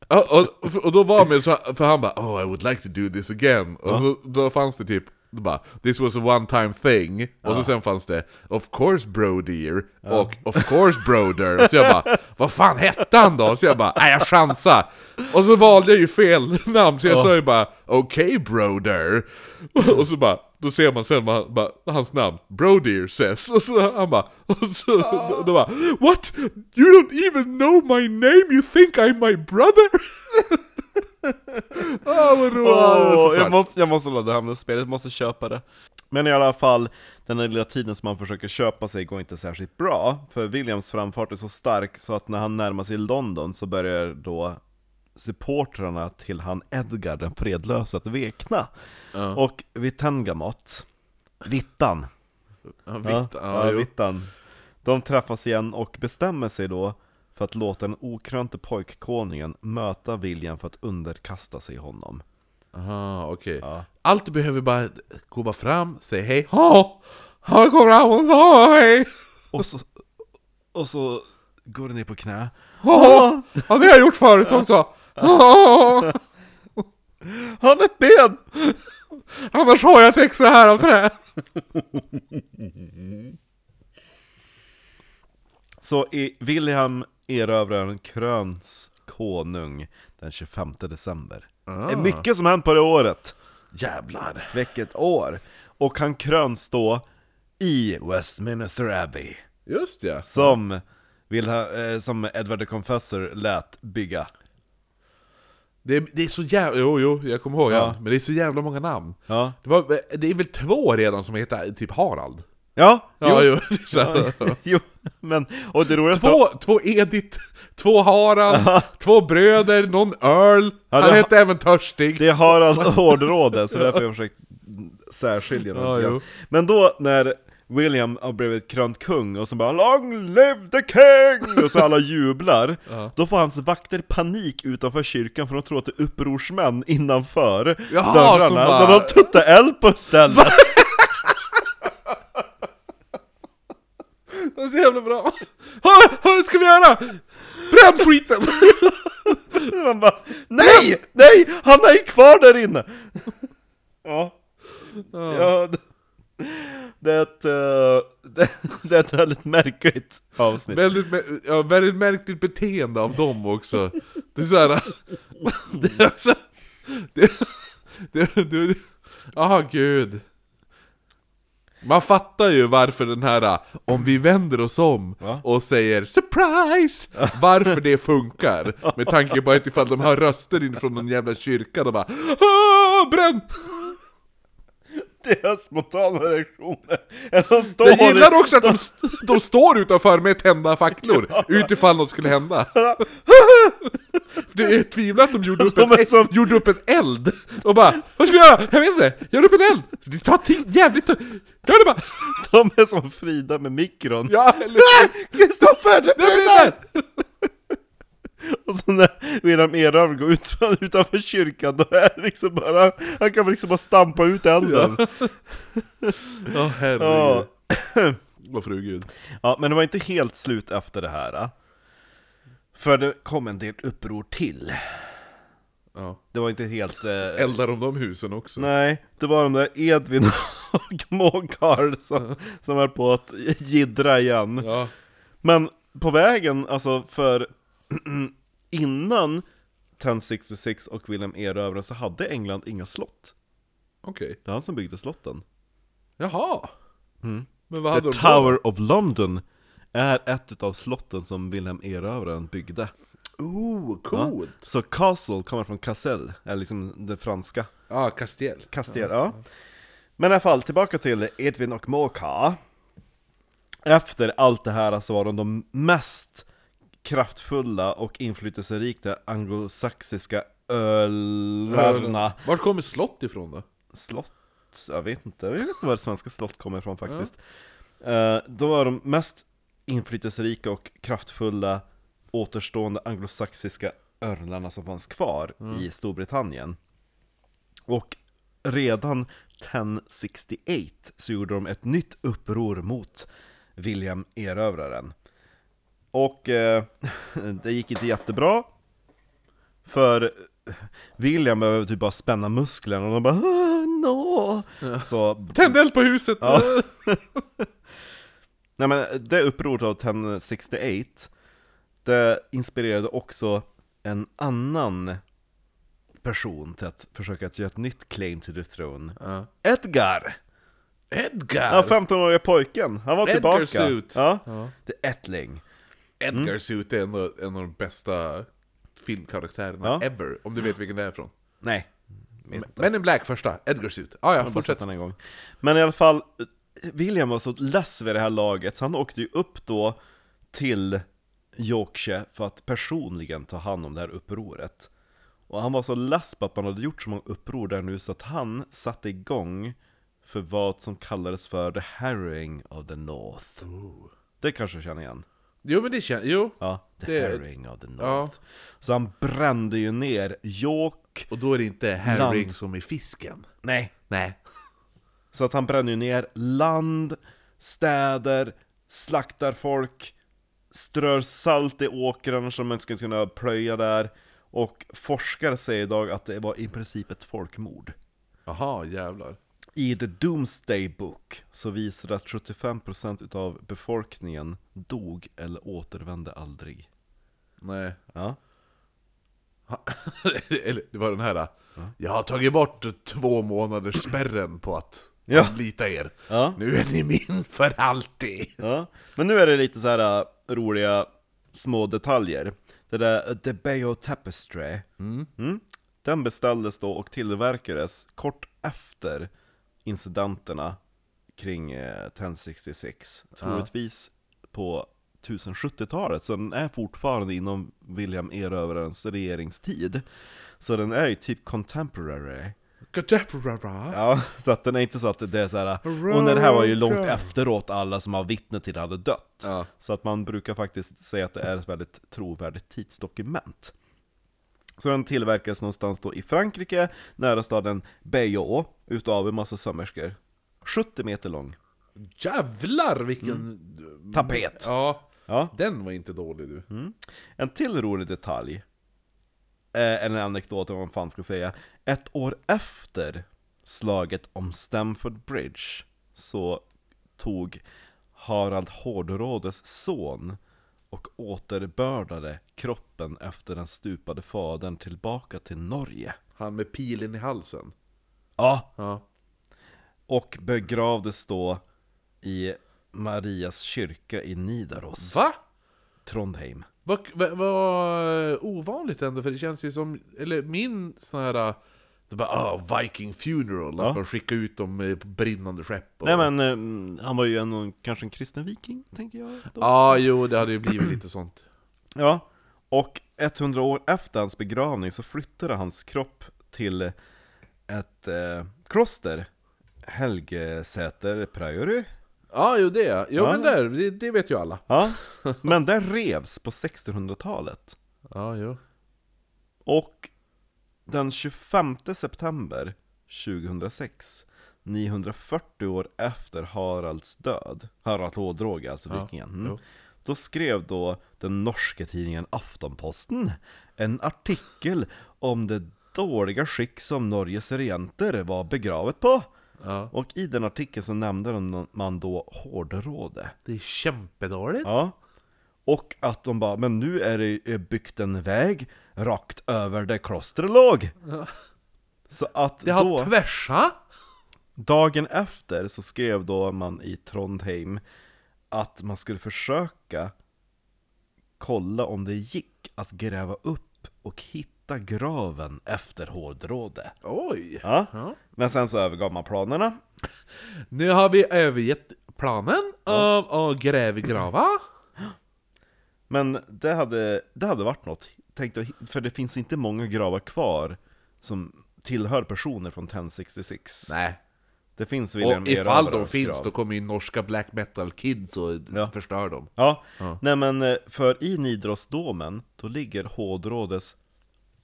ja, och, och då var med så, för han bara Oh I would like to do this again. Och så, då fanns det typ då bara, This was a one time thing. Och så sen fanns det Of course Brodir Och of course Broder. Så jag bara <laughs> Vad fan hette han då? Så jag bara Nej jag chansar. Och så valde jag ju fel namn Så jag Ja. sa ju bara Okej Broder. Och så bara då ser man sen han, bara, hans namn, Brodir says, och så han bara, och så, då, då bara What? You don't even know my name? You think I'm my brother? Åh <laughs> vad roligt! Så jag, måste, jag måste ladda hem det spelet, jag måste köpa det Men i alla fall, den här lilla tiden som man försöker köpa sig går inte särskilt bra För Williams framfart är så stark så att när han närmar sig London så börjar då supportrarna till han Edgar den fredlösa att vekna Ja. Och Vittangamot, Vittan, Ja, vitt, ja, ja. Vittan De träffas igen och bestämmer sig då för att låta den okrönte pojkkonungen möta William för att underkasta sig honom Aha, okej. Ja. Allt du behöver bara gå bara fram, säga hej, ha! Han kommer fram och sa hej! Och så, och så går det ner på knä Ha! Ja, det har jag gjort förut också! Ha! <laughs> Han ett ben! Annars har jag ett extra här av trä! <laughs> Så i William erövraren kröns konung den 25 december Det är mycket som hänt på det året Jävlar! Vilket år! Och han kröns då i Westminster Abbey Just ja! Som, Wilhelm, eh, som Edward the Confessor lät bygga Det är, det är så jävla... Jo, jo, jag kommer ihåg ja. Ja. Men det är så jävla många namn. Ja, Det, var, det är väl två redan som heter typ Harald? ja, Ja, jo, jo. <laughs> Ja, <laughs> jo, men, och det roligaste två, två Edith, två Harald, två bröder, någon Earl. Ja, Han hette även Törstig. Det är Harald <laughs> Hårdråde, så därför har jag försökt särskilja Ja. Men då när William har blivit krönt kung och så bara 'Long live the king!' <laughs> och så alla jublar Ja. Då får hans vakter panik utanför kyrkan för de tror att det är upprorsmän innanför Jaha, dörrarna som bara- Så de tuttar eld på stället <laughs> Det är så jävla bra. Vad ska vi göra? Bränn skiten! <laughs> Man bara, nej! Nej! Han är ju kvar där inne! Ja. Ja, <laughs> det, är ett, eh, <laughs> det, det är ett väldigt märkligt avsnitt. Väldigt, ja, väldigt märkligt beteende av dem också. Det är såhär... <laughs> Det är så, det, det, det, ah gud. Man fattar ju varför den här, om vi vänder oss om Va? och säger 'surprise' Varför det funkar. Med tanke på att ifall de har röster inifrån någon jävla kyrka, de bara "Ah, bränn! Deras spontana reaktioner. De står Jag gillar också att de, de står utanför med tända facklor, utifall något skulle hända. Det är tvivlar att de gjorde upp, en, som- gjorde upp en eld, och bara 'Vad ska vi göra? Jag vet inte, gör upp en eld!' Det tar tid, jävligt Gör det bara! De är som Frida med mikron. Ja, eller Kristoffer, Det brinner! Och så när William Eröv går ut <laughs> utanför kyrkan, då är liksom bara, han kan liksom bara stampa ut elden. Ja, herregud. Ja. <clears throat> Åh fru gud. Ja, men det var inte helt slut efter det här. äh. För det kom en del uppror till. Ja. Det var inte helt... Eh, Eldar de de husen också? nej, det var de där Edvin och <laughs> Måkarl som, som höll på att jiddra igen. Ja. Men på vägen, alltså för <clears throat> innan 1066 och William Erövraren så hade England inga slott. Okej. Det var han som byggde slotten. Jaha. Mm. Men vad hade The de då? Tower of London är ett av slotten som William Erövraren byggde. Oh, coolt! Så Castle kommer från Cassel, eller liksom det franska. Ja, Castiel. Castiel, ja. Men i alla fall, tillbaka till Edvin och Moka. Efter allt det här så var de de mest kraftfulla och inflytelserika anglosaxiska ölarna. Vart kommer slott ifrån då? Slott? Jag vet inte, jag vet inte var det svenska slott kommer ifrån faktiskt. Eh, de var de mest inflytelserika och kraftfulla återstående anglosaxiska örlarna som fanns kvar i Storbritannien. Och redan 1068 så gjorde de ett nytt uppror mot William Erövraren. Och eh, <laughs> det gick inte jättebra. För William behövde typ bara spänna musklerna och de bara "Ah, no. Så Tänd eld på huset! Ja. <laughs> Nej men det upproret av 1068 Det inspirerade också en annan person till att försöka att göra ett nytt claim to the throne Ja. Edgar! Edgar! Ja, 15-åriga pojken, han var Edgar tillbaka Suit. Ja, Ja. det är Ättling Edgar Suit är en av, en av de bästa filmkaraktärerna Ja. ever, om du vet vilken det är ifrån. Nej. Men in Black första, Edgar Suit. Ah, ja, fortsätt. en gång. Men i alla fall, William var så less vid det här laget så han åkte ju upp då till Yorkshire för att personligen ta hand om det här upproret. Och han var så less på att man hade gjort så många uppror där nu så att han satte igång för vad som kallades för the harrowing of the North. Det kanske du känner igen? Jo men det känns, jo. Ja, the Det- harrowing of the North. Ja. Så han brände ju ner York, Och då är det inte herring Land. som i fisken. nej, Nej. <laughs> Så att han bränner ju ner land, städer, slaktar folk, strör salt i åkrarna så man inte ska kunna plöja där. Och forskare säger idag att det var i princip ett folkmord. Jaha, jävlar. I The Doomsday Book så visar det att 75% utav befolkningen dog eller återvände aldrig. Nej. Ja. <laughs> Eller det var den här. Jag har tagit bort två månaders spärren på att Ja. anlita er. Ja. Nu är ni min för alltid. Ja, men nu är det lite så här äh, roliga små detaljer. Det där äh, The Bayeux Tapestry, mm. den beställdes då och tillverkades kort efter incidenterna kring eh, 1066. Troligtvis på 1070-talet, så den är fortfarande inom William Erövrarens regeringstid. Så den är ju typ contemporary. Contemporary. Ja, så att den är inte så att det är så här. och när det här var ju långt efteråt alla som har vittne till det hade dött. Ja. Så att man brukar faktiskt säga att det är ett väldigt trovärdigt tidsdokument. Så den tillverkades någonstans då i Frankrike, nära staden Bayeux, utav en massa sömmerskor. 70 meter lång. Jävlar vilken... Mm. Tapet. Ja. Ja. Den var inte dålig du. Mm. En till rolig detalj, eh, en anekdot om vad man fan ska säga. Ett år efter slaget om Stamford Bridge så tog Harald Hårderådes son och återbördade kroppen efter den stupade fadern tillbaka till Norge. Han med pilen i halsen. Ja, Ja. och begravdes då i Marias kyrka i Nidaros, Va? Trondheim. Vad vad- vad ovanligt ändå, för det känns ju som, eller min sån här, det bara ah, Viking funeral, Ja. att man skickar ut dem på brinnande skepp och... Nej men, eh, han var ju ändå kanske en kristen viking, tänker jag. Ja, jo, det hade ju blivit lite sånt. <clears throat> Ja, och 100 år efter hans begravning så flyttade hans kropp till ett eh, kloster, Helgesäter Priory. Ja, jo det, jo Ja. men där, det, det vet ju alla. Ja, <laughs> men den revs på 1600-talet. Ja, jo. Och den 25 september 2006, 940 år efter Haralds död, Harald Hårdråge, alltså Ja, vikingen, mm, då skrev då den norska tidningen Aftonposten en artikel om det dåliga skick som Norges regenter var begravet på. Ja. Och i den artikeln så nämnde de- man då Hårderåde. Det är kämpedåligt. Ja. Och att de bara, men nu är det byggt en väg rakt över där klostret låg. Ja. Så att Det har då, tvärsa. dagen efter så skrev då man i Trondheim att man skulle försöka kolla om det gick att gräva upp och hitta graven efter Hårdråde. Oj. Ja. Ja. Men sen så övergav man planerna. Nu har vi övergett planen av att gräva grava. Men det hade, det hade varit något, tänkte, för det finns inte många gravar kvar som tillhör personer från 1066. Nej. Det finns William Och ifall de finns, grav. då kommer ju norska black metal kids och Ja. förstör dem. Ja, Ja. nej men eh, för i Nidarosdomen, då ligger Hårdrådes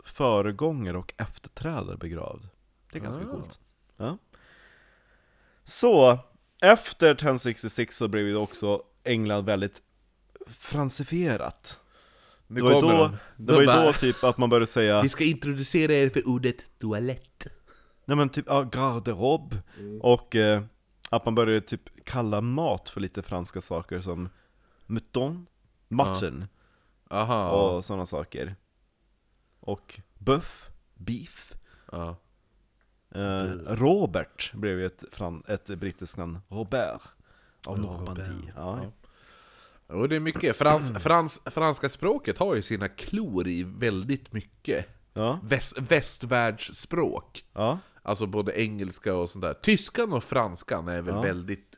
föregångare och efterträdare begravd. Det är ganska Ah. coolt. Ja. Så, efter 1066 så blev ju också England väldigt fransifierat. Det var ju då, de. det De var ju bara, då typ att man började säga Vi ska introducera er för ordet toalett. Nej men typ, ja, garderob Mm. Och eh, att man började typ kalla mat för lite franska saker som Mouton, mutton Aha. och sådana saker Och buff, beef Ja. eh, Robert blev ju ett, fran- ett brittiskt namn, Robert Av Normandie ja. Jo, det är mycket. Frans, frans, franska språket har ju sina klor i väldigt mycket Ja, väst, västvärldsspråk. ja, Alltså både engelska och sånt där. Tyskan och franskan är väl Ja. väldigt,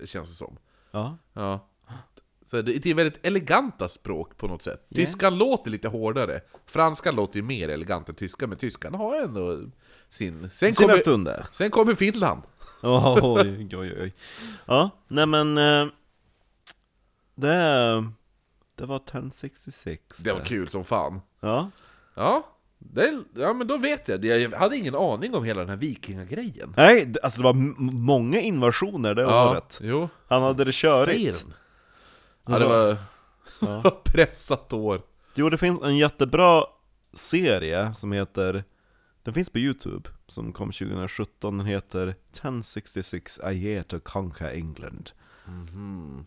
eh, känns det som. ja, Ja. Så det det är väldigt eleganta språk på något sätt. Tyskan låter lite hårdare. Franskan låter ju mer elegant än tyskan, men tyskan har ändå sin... Sen Sina kommer, stunder sen kommer Finland. Oj, oj, oj. Ja, nej men eh, det, det var 1066 Det var kul som fan. Ja, Ja, det, ja men då vet jag. Jag hade ingen aning om hela den här vikingagrejen. nej, det- alltså det var m- många invasioner det året jo. Han hade det körigt de. Ja, det var <laughs> pressat år. Jo, det finns en jättebra serie som heter Den finns på youtube, som kom 2017, den heter 1066 I Year to Conquer England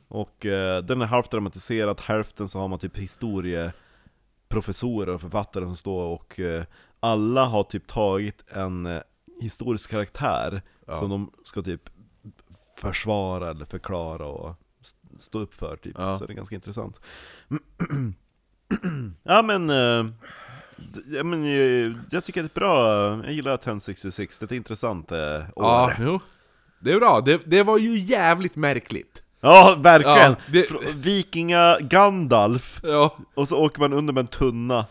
Och eh, den är halvt dramatiserad, hälften så har man typ historieprofessorer och författare som står och eh, alla har typ tagit en eh, historisk karaktär Ja. som de ska typ försvara eller förklara och st- stå upp för typ. Ja. Så det är ganska intressant. <clears throat> ja men, eh, ja, men eh, jag tycker det är ett bra, jag gillar 1066, det är ett intressant eh, år. Ja, jo. Det är bra. Det, det var ju jävligt märkligt. Ja, verkligen! Ja, det- Vikinga Gandalf, Ja. och så åker man under med en tunna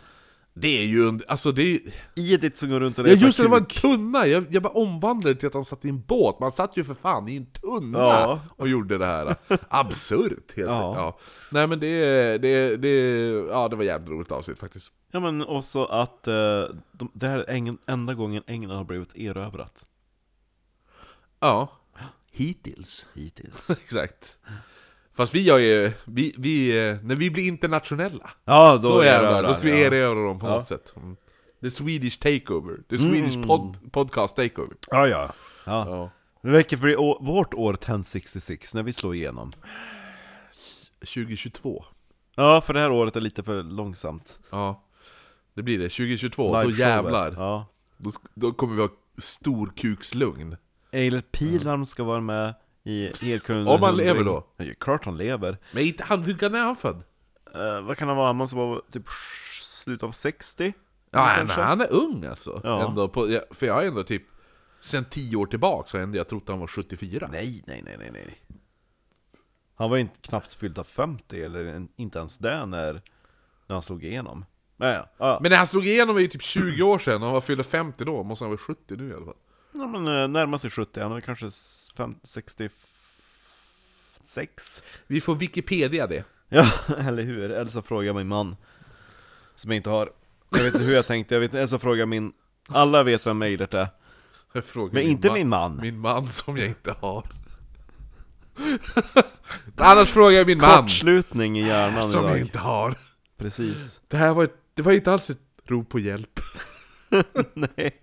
Det är ju, und- alltså det är Edith som går runt och Ja just det, det var en tunna! Jag, jag bara omvandlade det till att han satt i en båt, man satt ju för fan i en tunna Ja. och gjorde det här. Absurt! Helt Ja. ja. Nej men det, det, det, ja det var jävligt roligt avsnitt faktiskt. Ja men också att eh, de, det här är eng- enda gången England har blivit erövrat Ja. Hittills. Hittills <laughs> Exakt. Fast vi gör ju, vi, vi, när vi blir internationella, Ja, då, då är jävlar, det då ska vi erövra dem på Ja. något sätt. Mm. The Swedish takeover, the Swedish pod, podcast takeover. Ja, ja. ja. Ja. Blir å- vårt år 1066, när vi slår igenom. 2022. Ja, för det här året är lite för långsamt. Ja. Det blir det, 2022, då Liveshower. jävlar. Ja. Då, då kommer vi ha storkukslugn. Eilert Pilarm ska vara med i Elkungen Om han lever då? Ja, klart han lever. Men inte han, hur gammal är han född? Eh, vad kan han vara? Han måste vara typ slutet av 60? Ja, nej, kanske? han är ung alltså. Ja. Ändå på, för jag har ändå typ, sen 10 år tillbaka så ändå jag trott han var 74. Nej, nej, nej, nej, nej. Han var ju inte knappt fylld av 50, eller inte ens det när, när han slog igenom. Men, ja. Men när han slog igenom var ju typ 20 år sedan, och han var fyllde 50 då, måste han vara 70 nu i alla fall. Ja men eh, närmar sig 70, han är kanske s- fem- 66? Vi får Wikipedia det. Ja, <laughs> eller hur? Eller så frågar jag min man, som jag inte har. Jag vet inte hur jag tänkte, jag vet så frågar jag min... Alla vet vem Eilert är, Jag frågar men inte man, min man. Min man som jag inte har. <laughs> Annars frågar jag min man, Kortslutning i hjärnan som jag idag. inte har. Precis. Det här var, ett- det var inte alls ett rop på hjälp. <laughs> Nej.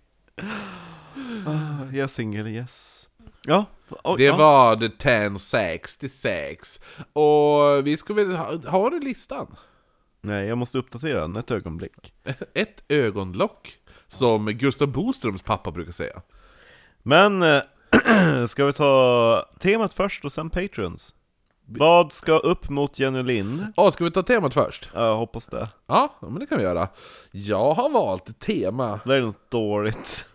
Ah, jag är singel, yes. Ja, oj, Det ja. var the 1066. Och vi ska väl ha, har du listan? Nej, jag måste uppdatera den ett ögonblick. <laughs> Ett ögonlock. Som Gustav Boströms pappa brukar säga. Men, eh, <clears throat> ska vi ta temat först och sen Patrons? Vad ska upp mot Jenny Lind? Ja, ska vi ta temat först? Ja, Jag hoppas det. Ja, men det kan vi göra. Jag har valt tema. Det är något dåligt.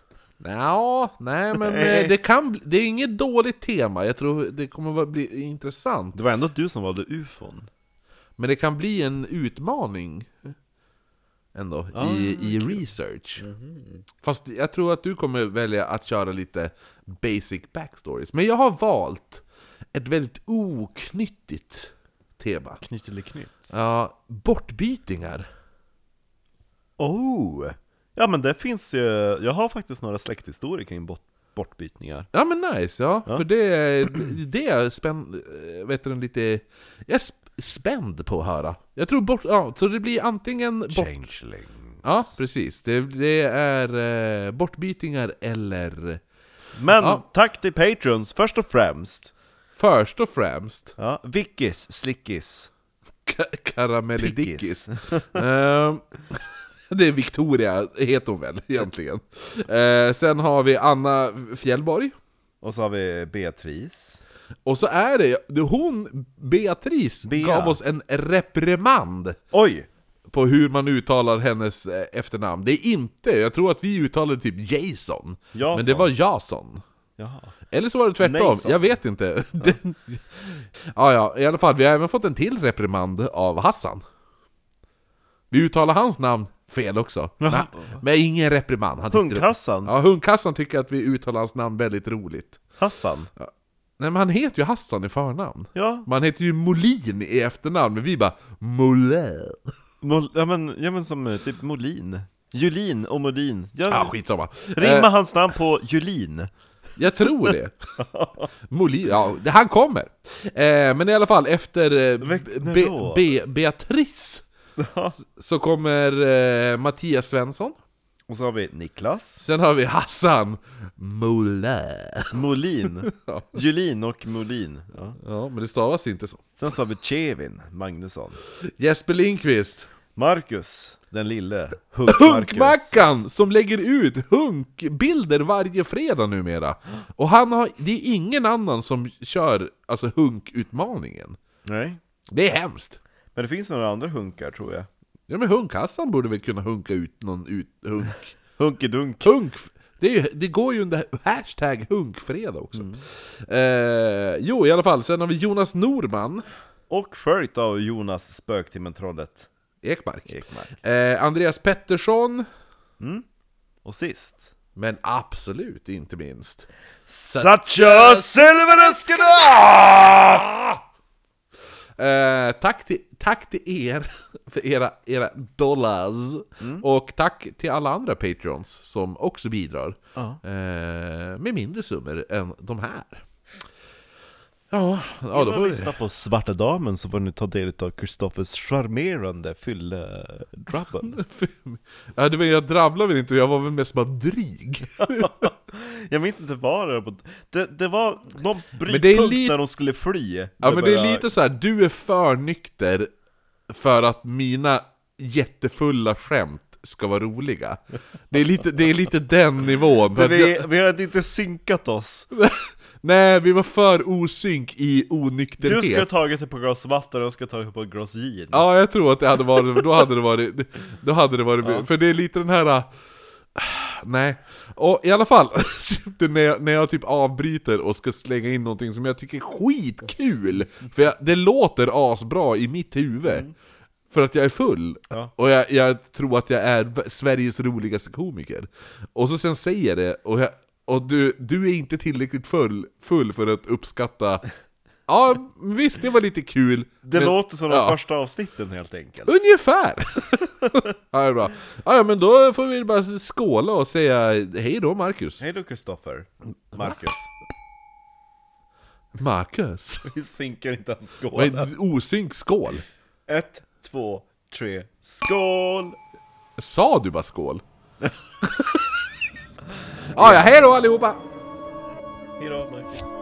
Ja, nej men Nej. eh, det kan bli, det är inget dåligt tema. Jag tror det kommer att bli intressant. Det var ändå du som valde ufon. Men det kan bli en utmaning ändå Ah, i, i research. Fast jag tror att du kommer välja att köra lite basic backstories. Men jag har valt ett väldigt oknyttigt tema. Knytteliknytt. Ja, bortbytingar. Oh! Ja men det finns ju, jag har faktiskt några släkthistorier kring bort, bortbytningar. Ja men nice, ja. Ja. För det, är- det är spänn, vet du, lite... Jag är sp- spänd på att höra. Jag tror bort... Ja, så det blir antingen bort... Changeling. Ja, precis. Det, det är eh, bortbytingar eller... Men Ja. tack till Patrons, först och främst. Först och främst, Ja, Vickis, Slickis, ka-. Ehm, det är Victoria, heter hon väl egentligen. Eh, sen har vi Anna Fjällborg. Och så har vi Beatrice. Och så är det, hon, Beatrice, Bea. gav oss en reprimand Oj! på hur man uttalar hennes eh, efternamn. Det är inte, jag tror att vi uttalade typ Jason. Jason. Men det var Jason. Jaha. Eller så var det tvärtom, Nason. jag vet inte. Ja. <laughs> ja, ja, i alla fall, vi har även fått en till reprimand av Hassan. Vi uttalar hans namn fel också. Men, Jaha. men ingen reprimand. Han Hunkhassan? Ja, Hundkassan tycker att vi uttalar hans namn väldigt roligt. Hassan? Nej men han heter ju Hassan i förnamn. Ja, Man heter ju Molin i efternamn, men vi bara Molin. Mol, ja, men, ja men som eh, typ Molin. Julin och Molin. Ja, Ja, skitsamma. rimma Eh, hans namn på Julin. jag tror det. <laughs> Molin, ja, han kommer. Eh, men i alla fall, efter eh, Be? Be, Beatrice <laughs> så kommer eh, Mattias Svensson. Och så har vi Niklas. Sen har vi Hassan Molin. Molin. <laughs> Ja. Julin och Molin. Ja. Ja, men det stavas inte så. Sen så har vi Kevin Magnusson. Jesper Lindqvist. Marcus, den lille. Hunkmackan som lägger ut hunkbilder varje fredag numera. Och han har, det är ingen annan som kör alltså hunkutmaningen. Nej. Det är hemskt. Men det finns några andra hunkar tror jag. Ja men Hunkhassan borde väl kunna hunka ut någon ut, hunk. <laughs> Hunkedunk. hunk. Det, är ju, det går ju under hashtag hunkfredag också. Eh, jo i alla fall, sen har vi Jonas Norman Och följt av Jonas Spöktimmen-trollet Ekmark. Ekmark. Eh, Andreas Pettersson, Och sist men absolut inte minst. Satcha Silvereskina! Eh, tack, till, tack till er <laughs> för era, era dollars. Och tack till alla andra patrons som också bidrar. Ja. Eh, med mindre summor än de här. Ja, ja då får vi lyssnar på Svarta Damen så får ni ta del av Kristoffers charmerande fylle-drabbel <laughs> Ja, du vet, jag dravlar väl inte, jag var väl mest bara dryg. <laughs> Jag minns inte vad det var, det, det var någon brytpunkt lite- när de skulle fly Ja men det är lite så här, du är för nykter för att mina jättefulla skämt ska vara roliga. Det är lite, det är lite den nivån. <laughs> Vi, vi hade inte synkat oss nej, vi var för osynk i Du skulle ha onykterhet. tagit ett par glas vatten och jag skulle ha tagit ett par glas gin. Ja, jag tror att det hade varit, då hade det varit, då hade det varit, för det är lite den här... äh, Nej, och i alla fall, <laughs> när, jag, när jag typ avbryter och ska slänga in någonting som jag tycker är skitkul, för jag, det låter asbra i mitt huvud, för att jag är full, Ja. och jag, jag tror att jag är Sveriges roligaste komiker. Och så sen säger jag det, och, jag, och du, du är inte tillräckligt full, full för att uppskatta Ja, visst det var lite kul Det men- låter som de ja. första avsnitten helt enkelt Ungefär! <laughs> ja, det är bra. Ja, men då får vi bara skåla och säga hej då Marcus. Hej då Kristoffer Marcus Marcus? <laughs> Vi synkar inte ens skålen osynk skål? Ett, två, tre, skål! Sa du bara skål? <laughs> ah, ja, hej då allihopa! Hejdå Marcus